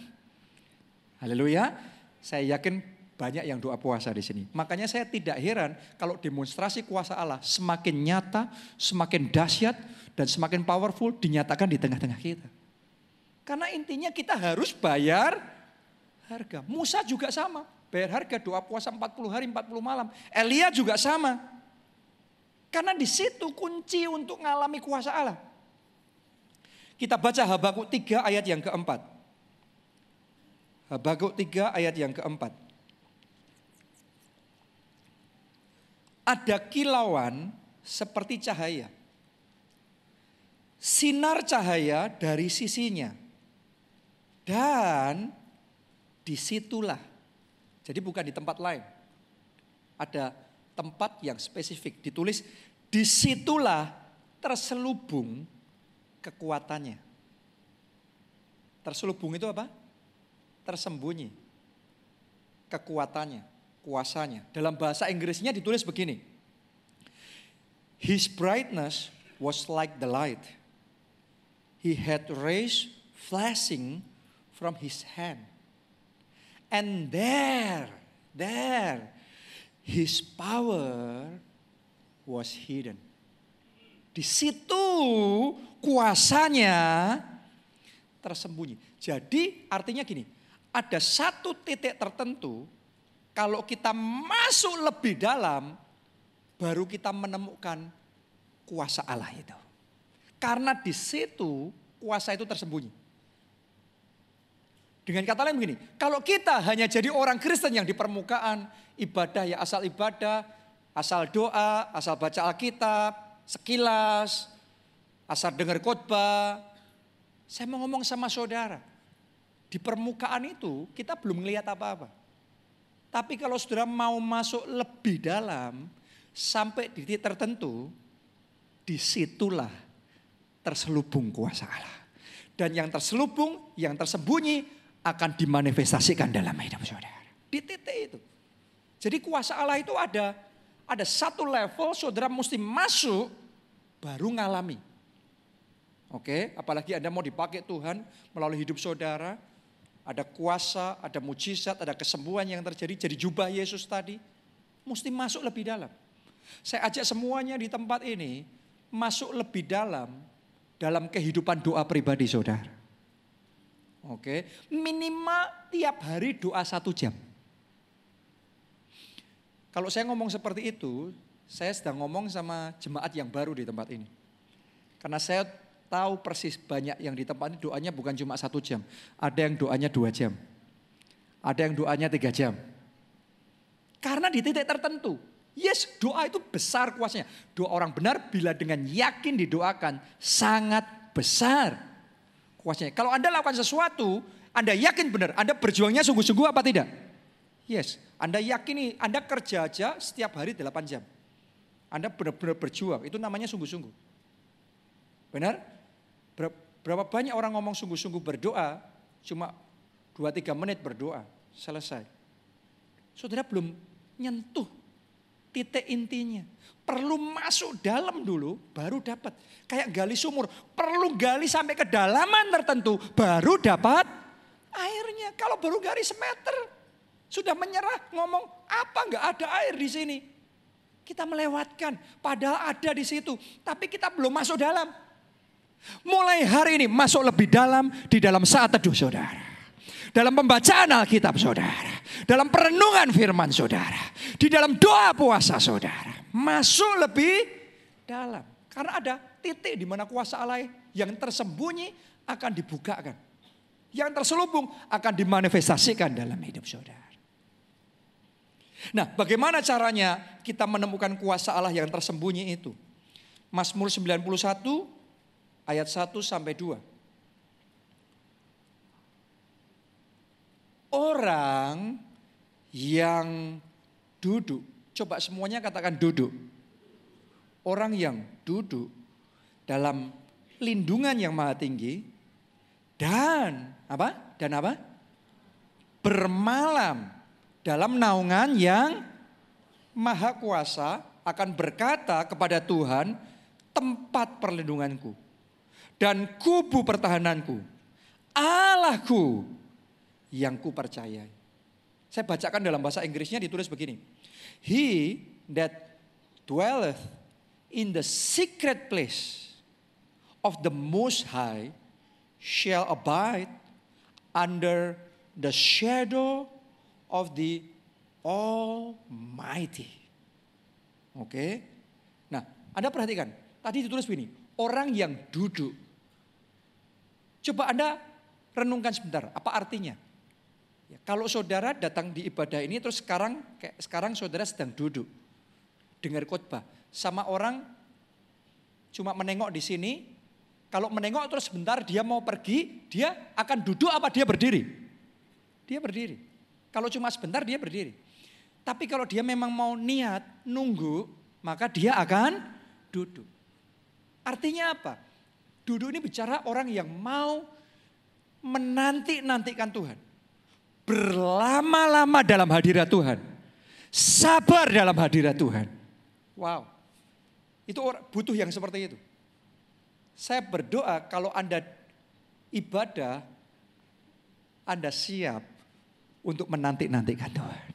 Haleluya. Saya yakin banyak yang doa puasa di sini. Makanya saya tidak heran kalau demonstrasi kuasa Allah semakin nyata, semakin dahsyat dan semakin powerful dinyatakan di tengah-tengah kita. Karena intinya kita harus bayar harga. Musa juga sama, bayar harga doa puasa 40 hari 40 malam. Elia juga sama. Karena di situ kunci untuk mengalami kuasa Allah. Kita baca Habakuk 3 ayat yang keempat. Habakuk 3 ayat yang keempat. Ada kilauan seperti cahaya. Sinar cahaya dari sisinya. Dan di situlah. Jadi bukan di tempat lain. Ada tempat yang spesifik. Ditulis di situlah terselubung kekuatannya. Terselubung itu apa? Tersembunyi. Kekuatannya, kuasanya. Dalam bahasa Inggrisnya ditulis begini. His brightness was like the light. He had rays flashing from his hand. And there, there, his power was hidden. Di situ kuasanya tersembunyi. Jadi artinya gini, ada satu titik tertentu kalau kita masuk lebih dalam baru kita menemukan kuasa Allah itu. Karena di situ kuasa itu tersembunyi. Dengan kata lain begini, kalau kita hanya jadi orang Kristen yang di permukaan, ibadah ya asal ibadah, asal doa, asal baca Alkitab, sekilas, asal dengar khotbah. Saya mau ngomong sama saudara, di permukaan itu kita belum melihat apa-apa. Tapi kalau saudara mau masuk lebih dalam, sampai di titik tertentu, di situlah terselubung kuasa Allah. Dan yang terselubung, yang tersembunyi akan dimanifestasikan dalam hidup saudara. Di titik itu. Jadi kuasa Allah itu ada ada satu level saudara mesti masuk baru ngalami. Oke, apalagi Anda mau dipakai Tuhan melalui hidup saudara, ada kuasa, ada mujizat, ada kesembuhan yang terjadi jadi jubah Yesus tadi, mesti masuk lebih dalam. Saya ajak semuanya di tempat ini masuk lebih dalam dalam kehidupan doa pribadi saudara. Oke, minimal tiap hari doa satu jam. Kalau saya ngomong seperti itu, saya sedang ngomong sama jemaat yang baru di tempat ini. Karena saya tahu persis banyak yang di tempat ini doanya bukan cuma satu jam. Ada yang doanya dua jam. Ada yang doanya tiga jam. Karena di titik tertentu. Yes, doa itu besar kuasanya. Doa orang benar bila dengan yakin didoakan sangat besar kuasanya. Kalau Anda lakukan sesuatu, Anda yakin benar, Anda berjuangnya sungguh-sungguh apa tidak? Yes, Anda yakini, Anda kerja aja setiap hari 8 jam. Anda benar-benar berjuang, itu namanya sungguh-sungguh. Benar? Berapa banyak orang ngomong sungguh-sungguh berdoa, cuma 2-3 menit berdoa, selesai. Saudara belum nyentuh titik intinya. Perlu masuk dalam dulu baru dapat. Kayak gali sumur, perlu gali sampai kedalaman tertentu baru dapat airnya. Kalau baru gali semeter, sudah menyerah ngomong apa nggak ada air di sini. Kita melewatkan, padahal ada di situ, tapi kita belum masuk dalam. Mulai hari ini masuk lebih dalam di dalam saat teduh saudara. Dalam pembacaan Alkitab saudara. Dalam perenungan firman saudara. Di dalam doa puasa saudara masuk lebih dalam. Karena ada titik di mana kuasa Allah yang tersembunyi akan dibukakan. Yang terselubung akan dimanifestasikan dalam hidup saudara. Nah bagaimana caranya kita menemukan kuasa Allah yang tersembunyi itu? Mazmur 91 ayat 1 sampai 2. Orang yang duduk Coba semuanya katakan duduk. Orang yang duduk dalam lindungan yang maha tinggi dan apa? Dan apa? Bermalam dalam naungan yang maha kuasa akan berkata kepada Tuhan, tempat perlindunganku dan kubu pertahananku, Allahku yang ku percayai. Saya bacakan dalam bahasa Inggrisnya ditulis begini. He that dwelleth in the secret place of the Most High shall abide under the shadow of the Almighty. Oke. Nah, Anda perhatikan. Tadi ditulis begini, orang yang duduk. Coba Anda renungkan sebentar, apa artinya? Ya, kalau saudara datang di ibadah ini terus sekarang kayak sekarang saudara sedang duduk dengar khotbah sama orang cuma menengok di sini. Kalau menengok terus sebentar dia mau pergi, dia akan duduk apa dia berdiri? Dia berdiri. Kalau cuma sebentar dia berdiri. Tapi kalau dia memang mau niat nunggu, maka dia akan duduk. Artinya apa? Duduk ini bicara orang yang mau menanti-nantikan Tuhan. Berlama-lama dalam hadirat Tuhan. Sabar dalam hadirat Tuhan. Wow. Itu orang butuh yang seperti itu. Saya berdoa kalau Anda ibadah, Anda siap untuk menanti-nantikan Tuhan.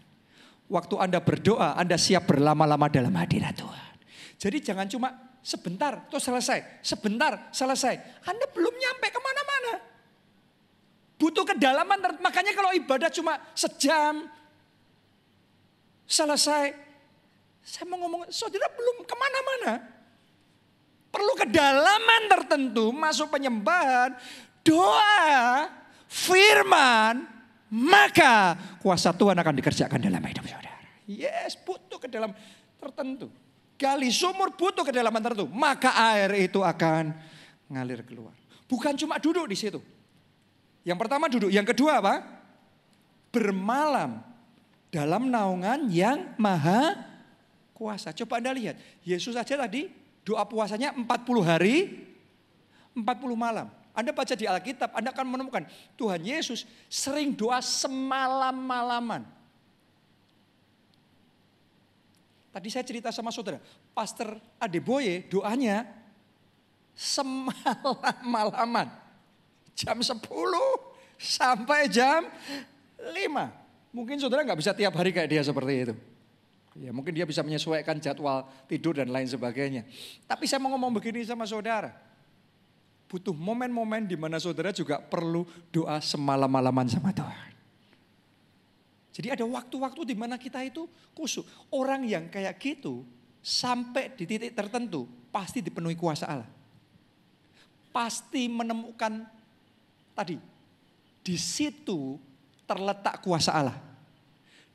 Waktu Anda berdoa, Anda siap berlama-lama dalam hadirat Tuhan. Jadi jangan cuma sebentar, terus selesai. Sebentar, selesai. Anda belum nyampe ke mana-mana. Butuh kedalaman, makanya kalau ibadah cuma sejam, selesai. Saya mau ngomong, saudara belum ke mana-mana. Perlu kedalaman tertentu, masuk penyembahan, doa, firman, maka kuasa Tuhan akan dikerjakan dalam hidup saudara. Yes, butuh ke dalam tertentu. Gali sumur butuh kedalaman tertentu, maka air itu akan ngalir keluar. Bukan cuma duduk di situ. Yang pertama duduk, yang kedua apa? Bermalam dalam naungan yang maha kuasa. Coba Anda lihat, Yesus saja tadi doa puasanya 40 hari, 40 malam. Anda baca di Alkitab, Anda akan menemukan Tuhan Yesus sering doa semalam-malaman. Tadi saya cerita sama saudara, Pastor Adeboye doanya semalam-malaman. Jam 10 sampai jam 5. Mungkin saudara nggak bisa tiap hari kayak dia seperti itu. Ya mungkin dia bisa menyesuaikan jadwal tidur dan lain sebagainya. Tapi saya mau ngomong begini sama saudara butuh momen-momen di mana saudara juga perlu doa semalam-malaman sama Tuhan. Jadi ada waktu-waktu di mana kita itu kusuk. Orang yang kayak gitu sampai di titik tertentu pasti dipenuhi kuasa Allah. Pasti menemukan tadi di situ terletak kuasa Allah.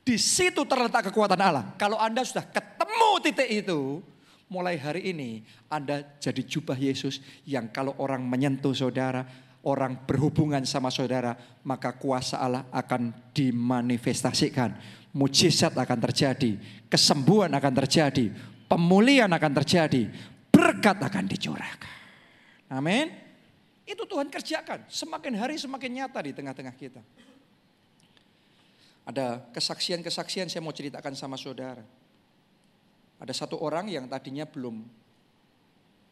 Di situ terletak kekuatan Allah. Kalau Anda sudah ketemu titik itu, mulai hari ini Anda jadi jubah Yesus yang kalau orang menyentuh saudara, orang berhubungan sama saudara, maka kuasa Allah akan dimanifestasikan. Mujizat akan terjadi, kesembuhan akan terjadi, pemulihan akan terjadi, berkat akan dicurahkan. Amin. Itu Tuhan kerjakan. Semakin hari semakin nyata di tengah-tengah kita. Ada kesaksian-kesaksian saya mau ceritakan sama saudara. Ada satu orang yang tadinya belum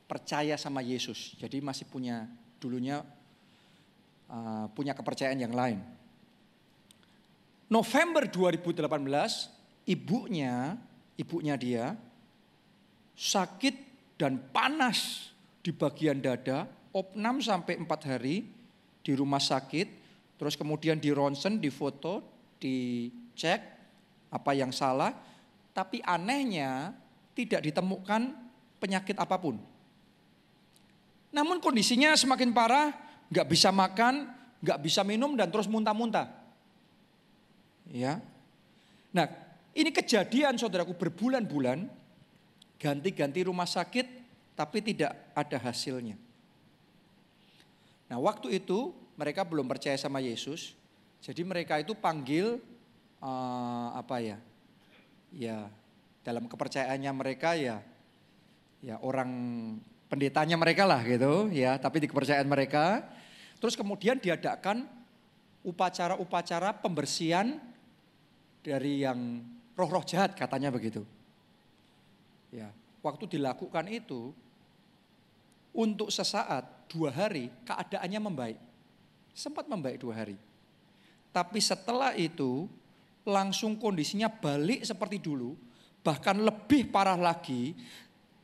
percaya sama Yesus, jadi masih punya dulunya uh, punya kepercayaan yang lain. November 2018, ibunya, ibunya dia sakit dan panas di bagian dada, opnam sampai 4 hari di rumah sakit, terus kemudian di ronsen, di foto, dicek apa yang salah, tapi anehnya tidak ditemukan penyakit apa pun. Namun kondisinya semakin parah, nggak bisa makan, nggak bisa minum dan terus muntah-muntah. Ya. Nah, ini kejadian saudaraku berbulan-bulan, ganti-ganti rumah sakit, tapi tidak ada hasilnya. Nah, waktu itu mereka belum percaya sama Yesus, jadi mereka itu panggil uh, apa ya? Ya, dalam kepercayaannya mereka ya ya orang pendetanya mereka lah gitu ya, tapi di kepercayaan mereka. Terus kemudian diadakan upacara-upacara pembersihan dari yang roh-roh jahat katanya begitu. Ya, waktu dilakukan itu untuk sesaat dua hari keadaannya membaik. Sempat membaik dua hari. Tapi setelah itu langsung kondisinya balik seperti dulu, bahkan lebih parah lagi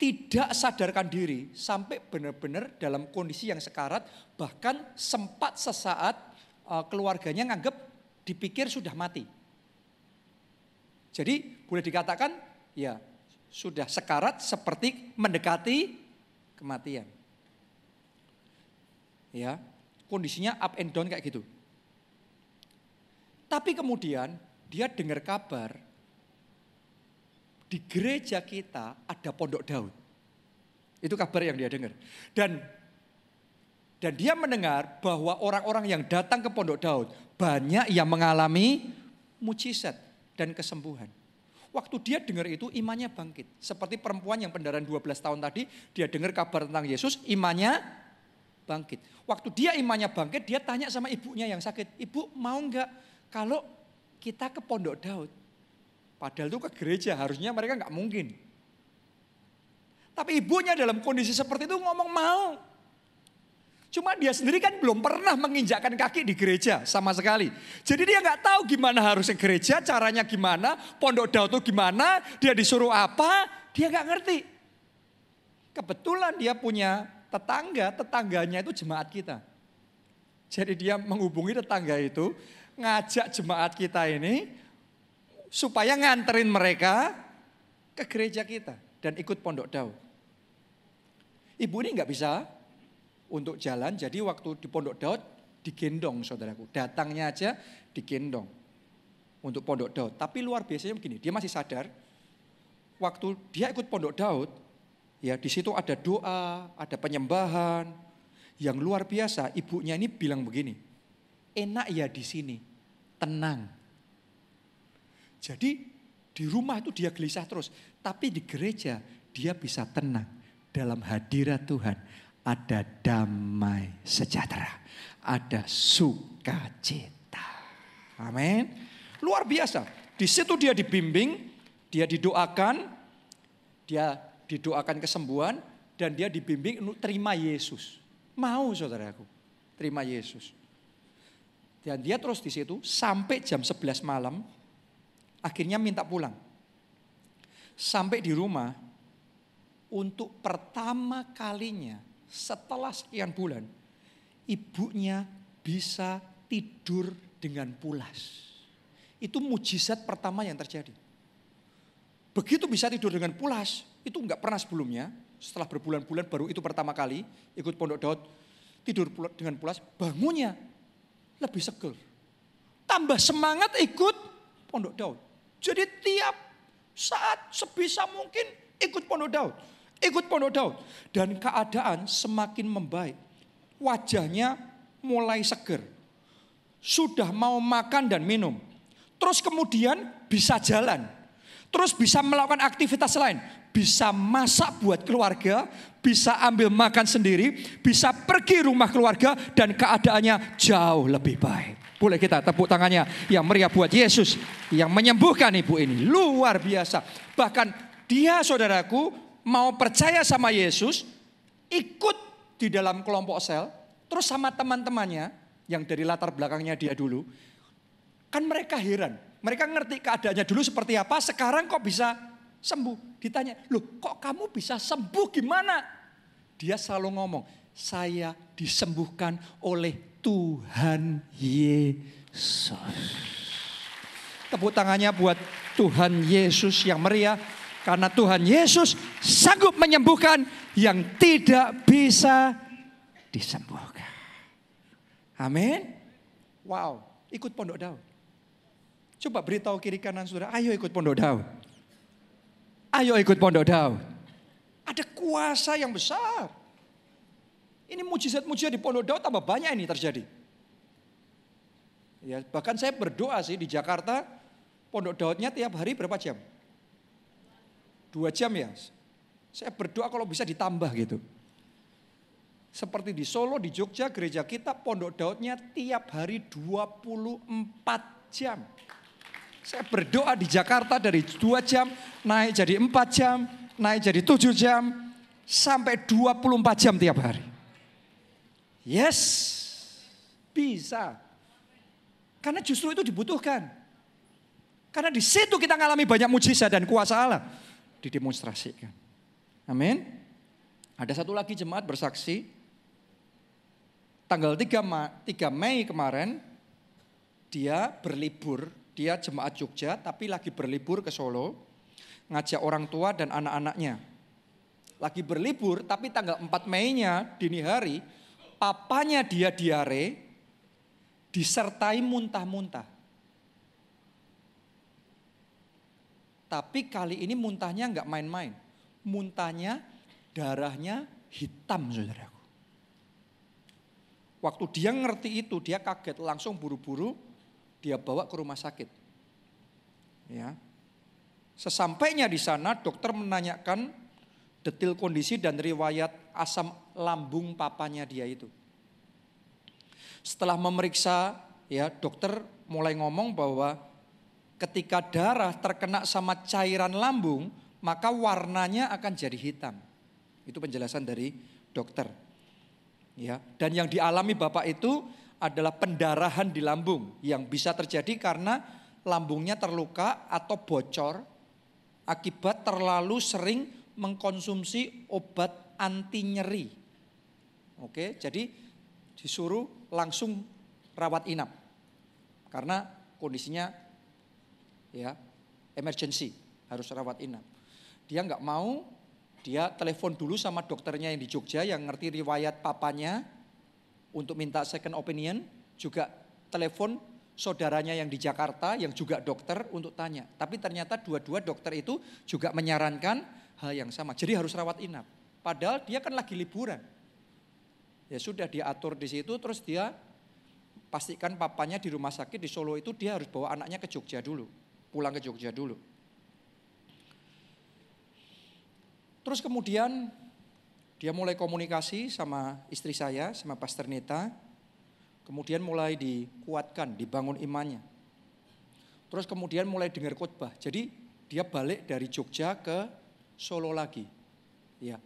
tidak sadarkan diri sampai benar-benar dalam kondisi yang sekarat bahkan sempat sesaat uh, keluarganya nganggap dipikir sudah mati. Jadi boleh dikatakan ya sudah sekarat seperti mendekati kematian. Ya, kondisinya up and down kayak gitu. Tapi kemudian dia dengar kabar di gereja kita ada pondok Daud. Itu kabar yang dia dengar. Dan dan dia mendengar bahwa orang-orang yang datang ke pondok Daud banyak yang mengalami mujizat dan kesembuhan. Waktu dia dengar itu imannya bangkit. Seperti perempuan yang pendaran 12 tahun tadi, dia dengar kabar tentang Yesus, imannya bangkit. Waktu dia imannya bangkit, dia tanya sama ibunya yang sakit, ibu mau nggak kalau kita ke pondok Daud? Padahal itu ke gereja, harusnya mereka nggak mungkin. Tapi ibunya dalam kondisi seperti itu ngomong mau. Cuma dia sendiri kan belum pernah menginjakkan kaki di gereja sama sekali. Jadi dia nggak tahu gimana harusnya gereja, caranya gimana, pondok daud itu gimana, dia disuruh apa, dia nggak ngerti. Kebetulan dia punya tetangga, tetangganya itu jemaat kita. Jadi dia menghubungi tetangga itu, ngajak jemaat kita ini supaya nganterin mereka ke gereja kita dan ikut pondok Daud. Ibu ini nggak bisa untuk jalan, jadi waktu di pondok Daud digendong saudaraku. Datangnya aja digendong untuk pondok Daud. Tapi luar biasanya begini, dia masih sadar waktu dia ikut pondok Daud, ya di situ ada doa, ada penyembahan yang luar biasa. Ibunya ini bilang begini, enak ya di sini, tenang. Jadi di rumah itu dia gelisah terus. Tapi di gereja dia bisa tenang. Dalam hadirat Tuhan ada damai sejahtera. Ada sukacita. Amin. Luar biasa. Di situ dia dibimbing, dia didoakan, dia didoakan kesembuhan, dan dia dibimbing untuk terima Yesus. Mau saudaraku, terima Yesus. Dan dia terus di situ sampai jam 11 malam Akhirnya minta pulang. Sampai di rumah, untuk pertama kalinya setelah sekian bulan, ibunya bisa tidur dengan pulas. Itu mujizat pertama yang terjadi. Begitu bisa tidur dengan pulas, itu nggak pernah sebelumnya. Setelah berbulan-bulan baru itu pertama kali ikut pondok Daud, tidur dengan pulas, bangunnya lebih seger. Tambah semangat ikut pondok Daud. Jadi tiap saat sebisa mungkin ikut pondok Daud. Ikut pondok Daud. Dan keadaan semakin membaik. Wajahnya mulai seger. Sudah mau makan dan minum. Terus kemudian bisa jalan. Terus bisa melakukan aktivitas lain. Bisa masak buat keluarga. Bisa ambil makan sendiri. Bisa pergi rumah keluarga. Dan keadaannya jauh lebih baik. Boleh kita tepuk tangannya yang meriah buat Yesus yang menyembuhkan ibu ini. Luar biasa. Bahkan dia saudaraku mau percaya sama Yesus, ikut di dalam kelompok sel, terus sama teman-temannya yang dari latar belakangnya dia dulu. Kan mereka heran. Mereka ngerti keadaannya dulu seperti apa, sekarang kok bisa sembuh. Ditanya, loh kok kamu bisa sembuh gimana? Dia selalu ngomong, saya disembuhkan oleh Tuhan Yesus. Tepuk tangannya buat Tuhan Yesus yang meriah. Karena Tuhan Yesus sanggup menyembuhkan yang tidak bisa disembuhkan. Amin. Wow, ikut pondok Daud. Coba beritahu kiri kanan saudara, ayo ikut pondok Daud. Ayo ikut pondok Daud. Ada kuasa yang besar. Ini mujizat-mujizat di Pondok Daud tambah banyak ini terjadi. Ya, bahkan saya berdoa sih di Jakarta, Pondok Daudnya tiap hari berapa jam? Dua jam ya. Saya berdoa kalau bisa ditambah gitu. Seperti di Solo, di Jogja, gereja kita Pondok Daudnya tiap hari 24 jam. Saya berdoa di Jakarta dari 2 jam, naik jadi 4 jam, naik jadi 7 jam, sampai 24 jam tiap hari. Yes, bisa. Karena justru itu dibutuhkan. Karena di situ kita mengalami banyak mujizat dan kuasa Allah didemonstrasikan. Amin. Ada satu lagi jemaat bersaksi. Tanggal 3, Ma 3 Mei kemarin, dia berlibur, dia jemaat Jogja tapi lagi berlibur ke Solo. Ngajak orang tua dan anak-anaknya. Lagi berlibur tapi tanggal 4 Mei-nya dini hari, papanya dia diare, disertai muntah-muntah. Tapi kali ini muntahnya nggak main-main. Muntahnya, darahnya hitam saudaraku. Waktu dia ngerti itu, dia kaget langsung buru-buru dia bawa ke rumah sakit. Ya. Sesampainya di sana dokter menanyakan detil kondisi dan riwayat asam lambung papanya dia itu. Setelah memeriksa ya dokter mulai ngomong bahwa ketika darah terkena sama cairan lambung, maka warnanya akan jadi hitam. Itu penjelasan dari dokter. Ya, dan yang dialami Bapak itu adalah pendarahan di lambung yang bisa terjadi karena lambungnya terluka atau bocor akibat terlalu sering mengkonsumsi obat anti nyeri. Oke, jadi disuruh langsung rawat inap karena kondisinya ya emergency harus rawat inap. Dia nggak mau, dia telepon dulu sama dokternya yang di Jogja yang ngerti riwayat papanya untuk minta second opinion, juga telepon saudaranya yang di Jakarta yang juga dokter untuk tanya. Tapi ternyata dua-dua dokter itu juga menyarankan hal yang sama. Jadi harus rawat inap. Padahal dia kan lagi liburan. Ya sudah diatur di situ terus dia pastikan papanya di rumah sakit di Solo itu dia harus bawa anaknya ke Jogja dulu pulang ke Jogja dulu. Terus kemudian dia mulai komunikasi sama istri saya, sama Pastor Neta. Kemudian mulai dikuatkan, dibangun imannya. Terus kemudian mulai dengar khotbah. Jadi dia balik dari Jogja ke Solo lagi. Ya.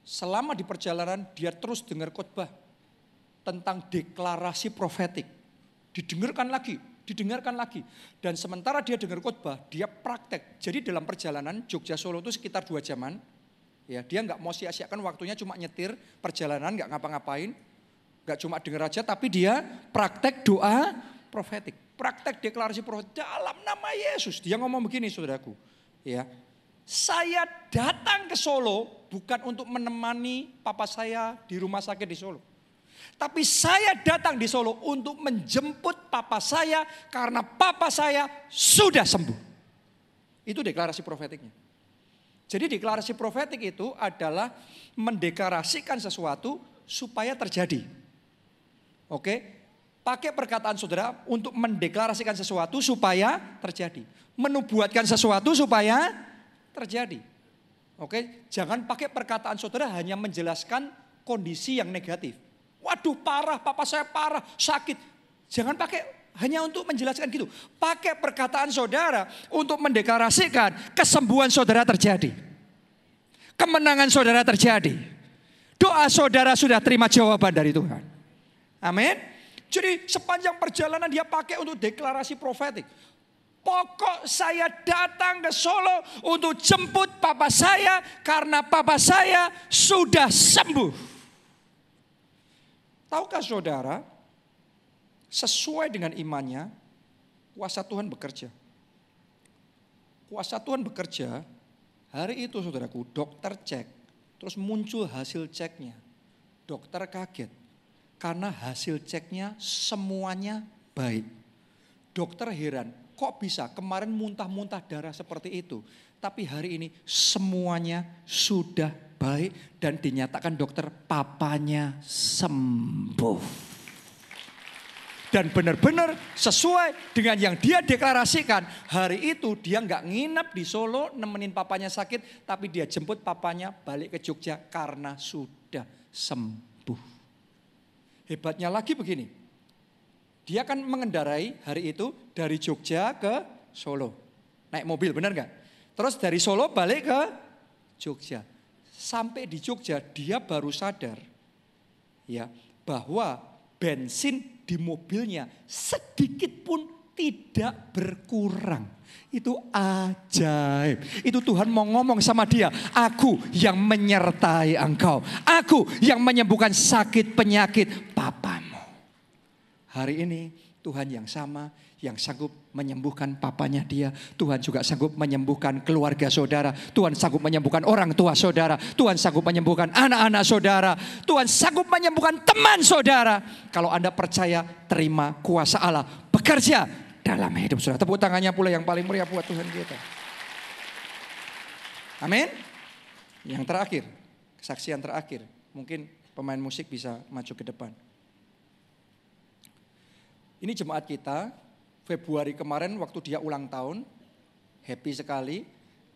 Selama di perjalanan dia terus dengar khotbah tentang deklarasi profetik. Didengarkan lagi, didengarkan lagi. Dan sementara dia dengar khotbah, dia praktek. Jadi dalam perjalanan Jogja Solo itu sekitar dua jaman. Ya, dia nggak mau sia-siakan waktunya cuma nyetir perjalanan nggak ngapa-ngapain, nggak cuma dengar aja, tapi dia praktek doa profetik, praktek deklarasi profetik dalam nama Yesus. Dia ngomong begini, saudaraku, ya, saya datang ke Solo bukan untuk menemani papa saya di rumah sakit di Solo. Tapi saya datang di Solo untuk menjemput papa saya karena papa saya sudah sembuh. Itu deklarasi profetiknya. Jadi deklarasi profetik itu adalah mendeklarasikan sesuatu supaya terjadi. Oke, pakai perkataan saudara untuk mendeklarasikan sesuatu supaya terjadi. Menubuatkan sesuatu supaya terjadi. Oke, jangan pakai perkataan saudara hanya menjelaskan kondisi yang negatif. Waduh parah, papa saya parah, sakit. Jangan pakai hanya untuk menjelaskan gitu. Pakai perkataan saudara untuk mendeklarasikan kesembuhan saudara terjadi. Kemenangan saudara terjadi. Doa saudara sudah terima jawaban dari Tuhan. Amin. Jadi sepanjang perjalanan dia pakai untuk deklarasi profetik. Pokok saya datang ke Solo untuk jemput papa saya karena papa saya sudah sembuh. Tahukah saudara, sesuai dengan imannya, kuasa Tuhan bekerja. Kuasa Tuhan bekerja, hari itu saudaraku dokter cek, terus muncul hasil ceknya. Dokter kaget, karena hasil ceknya semuanya baik. Dokter heran, kok bisa kemarin muntah-muntah darah seperti itu. Tapi hari ini semuanya sudah baik dan dinyatakan dokter papanya sembuh. Dan benar-benar sesuai dengan yang dia deklarasikan. Hari itu dia nggak nginep di Solo nemenin papanya sakit. Tapi dia jemput papanya balik ke Jogja karena sudah sembuh. Hebatnya lagi begini. Dia kan mengendarai hari itu dari Jogja ke Solo. Naik mobil benar nggak? Terus dari Solo balik ke Jogja sampai di Jogja dia baru sadar ya bahwa bensin di mobilnya sedikit pun tidak berkurang. Itu ajaib. Itu Tuhan mau ngomong sama dia. Aku yang menyertai engkau. Aku yang menyembuhkan sakit penyakit papamu. Hari ini Tuhan yang sama yang sanggup menyembuhkan papanya dia. Tuhan juga sanggup menyembuhkan keluarga saudara. Tuhan sanggup menyembuhkan orang tua saudara. Tuhan sanggup menyembuhkan anak-anak saudara. Tuhan sanggup menyembuhkan teman saudara. Kalau Anda percaya, terima kuasa Allah. Bekerja dalam hidup saudara. Tepuk tangannya pula yang paling meriah buat Tuhan kita. Amin. Yang terakhir, kesaksian terakhir. Mungkin pemain musik bisa maju ke depan. Ini jemaat kita Februari kemarin waktu dia ulang tahun, happy sekali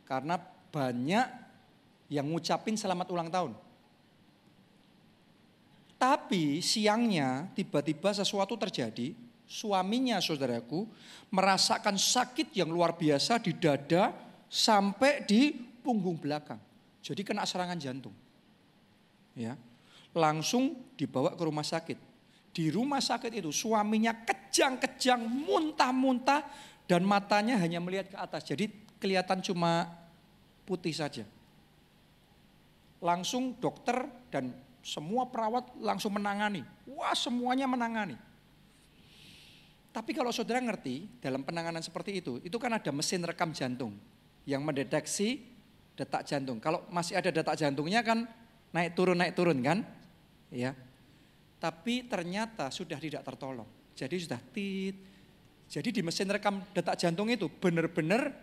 karena banyak yang ngucapin selamat ulang tahun. Tapi siangnya tiba-tiba sesuatu terjadi, suaminya saudaraku merasakan sakit yang luar biasa di dada sampai di punggung belakang. Jadi kena serangan jantung. Ya. Langsung dibawa ke rumah sakit di rumah sakit itu suaminya kejang-kejang, muntah-muntah dan matanya hanya melihat ke atas. Jadi kelihatan cuma putih saja. Langsung dokter dan semua perawat langsung menangani. Wah semuanya menangani. Tapi kalau saudara ngerti dalam penanganan seperti itu, itu kan ada mesin rekam jantung yang mendeteksi detak jantung. Kalau masih ada detak jantungnya kan naik turun naik turun kan? Ya tapi ternyata sudah tidak tertolong. Jadi sudah tit. Jadi di mesin rekam detak jantung itu benar-benar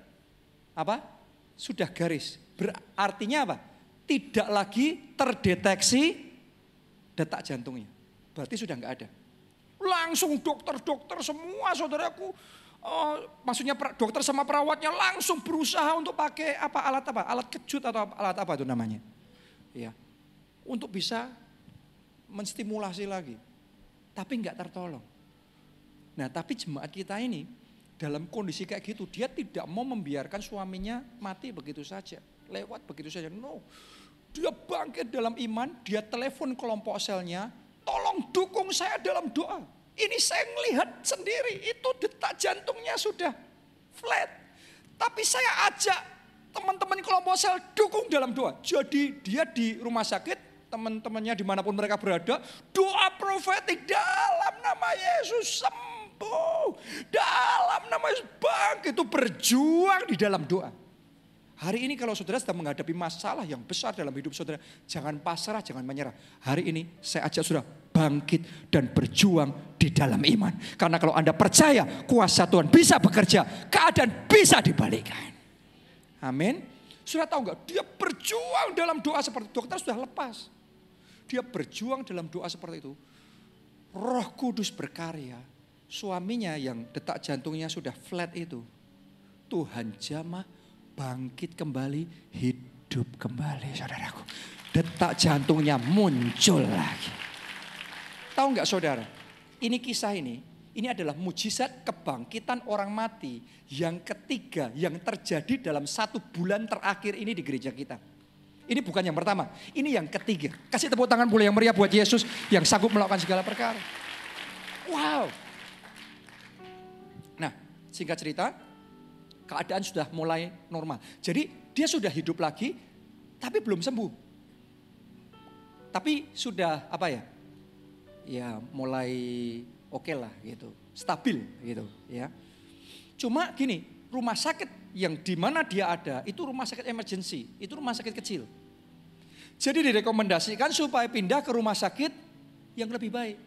apa? Sudah garis. Berartinya apa? Tidak lagi terdeteksi detak jantungnya. Berarti sudah nggak ada. Langsung dokter-dokter semua saudaraku Oh, maksudnya dokter sama perawatnya langsung berusaha untuk pakai apa alat apa alat kejut atau alat apa itu namanya ya untuk bisa menstimulasi lagi. Tapi nggak tertolong. Nah tapi jemaat kita ini dalam kondisi kayak gitu dia tidak mau membiarkan suaminya mati begitu saja. Lewat begitu saja. No. Dia bangkit dalam iman, dia telepon kelompok selnya, tolong dukung saya dalam doa. Ini saya melihat sendiri, itu detak jantungnya sudah flat. Tapi saya ajak teman-teman kelompok sel dukung dalam doa. Jadi dia di rumah sakit teman-temannya di mana pun mereka berada, doa profetik dalam nama Yesus sembuh. Dalam nama Yesus bangkit itu berjuang di dalam doa. Hari ini kalau saudara sedang menghadapi masalah yang besar dalam hidup saudara, jangan pasrah, jangan menyerah. Hari ini saya ajak saudara bangkit dan berjuang di dalam iman. Karena kalau Anda percaya kuasa Tuhan bisa bekerja, keadaan bisa dibalikkan. Amin. Sudah tahu enggak? Dia berjuang dalam doa seperti dokter sudah lepas dia berjuang dalam doa seperti itu. Roh Kudus berkarya. Suaminya yang detak jantungnya sudah flat itu. Tuhan jamah bangkit kembali, hidup kembali saudaraku. Detak jantungnya muncul lagi. Tahu nggak saudara? Ini kisah ini, ini adalah mujizat kebangkitan orang mati yang ketiga yang terjadi dalam satu bulan terakhir ini di gereja kita. Ini bukan yang pertama, ini yang ketiga. Kasih tepuk tangan boleh yang meriah buat Yesus yang sanggup melakukan segala perkara. Wow. Nah, singkat cerita, keadaan sudah mulai normal. Jadi dia sudah hidup lagi, tapi belum sembuh. Tapi sudah apa ya? Ya mulai oke okay lah gitu, stabil gitu ya. Cuma gini, rumah sakit yang di mana dia ada itu rumah sakit emergency, itu rumah sakit kecil. Jadi direkomendasikan supaya pindah ke rumah sakit yang lebih baik.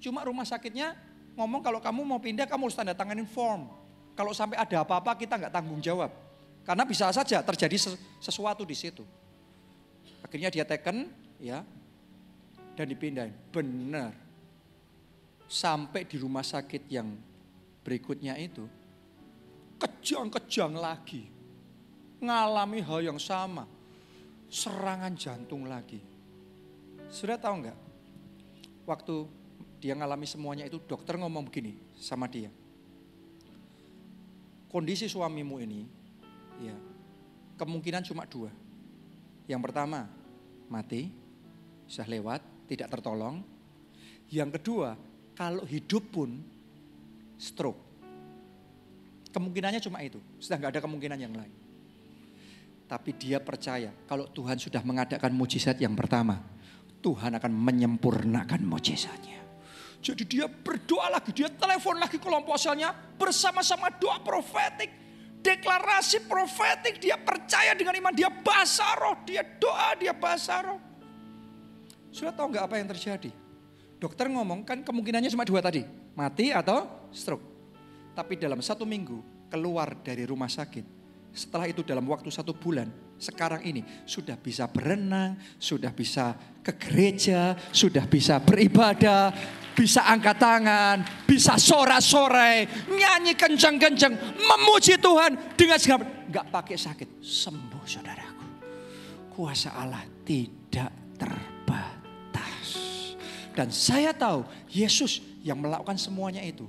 Cuma rumah sakitnya ngomong kalau kamu mau pindah kamu harus tanda tanganin form. Kalau sampai ada apa-apa kita nggak tanggung jawab. Karena bisa saja terjadi sesuatu di situ. Akhirnya dia teken ya dan dipindahin. Benar. Sampai di rumah sakit yang berikutnya itu kejang-kejang lagi. Ngalami hal yang sama serangan jantung lagi. Sudah tahu nggak? Waktu dia ngalami semuanya itu dokter ngomong begini sama dia. Kondisi suamimu ini ya kemungkinan cuma dua. Yang pertama mati, sudah lewat, tidak tertolong. Yang kedua, kalau hidup pun stroke. Kemungkinannya cuma itu, sudah nggak ada kemungkinan yang lain. Tapi dia percaya kalau Tuhan sudah mengadakan mujizat yang pertama, Tuhan akan menyempurnakan mujizatnya. Jadi dia berdoa lagi, dia telepon lagi kelompok selnya bersama-sama doa profetik. Deklarasi profetik, dia percaya dengan iman, dia bahasa roh, dia doa, dia bahasa roh. Sudah tahu nggak apa yang terjadi? Dokter ngomong kan kemungkinannya cuma dua tadi, mati atau stroke. Tapi dalam satu minggu keluar dari rumah sakit, setelah itu dalam waktu satu bulan, sekarang ini sudah bisa berenang, sudah bisa ke gereja, sudah bisa beribadah, bisa angkat tangan, bisa sore-sore, nyanyi kencang-kencang, memuji Tuhan dengan segala nggak pakai sakit, sembuh saudaraku. Kuasa Allah tidak terbatas. Dan saya tahu Yesus yang melakukan semuanya itu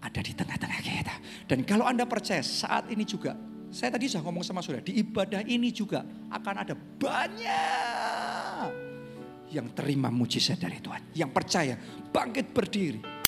ada di tengah-tengah kita. Dan kalau Anda percaya saat ini juga, saya tadi sudah ngomong sama saudara, di ibadah ini juga akan ada banyak yang terima mujizat dari Tuhan. Yang percaya bangkit berdiri.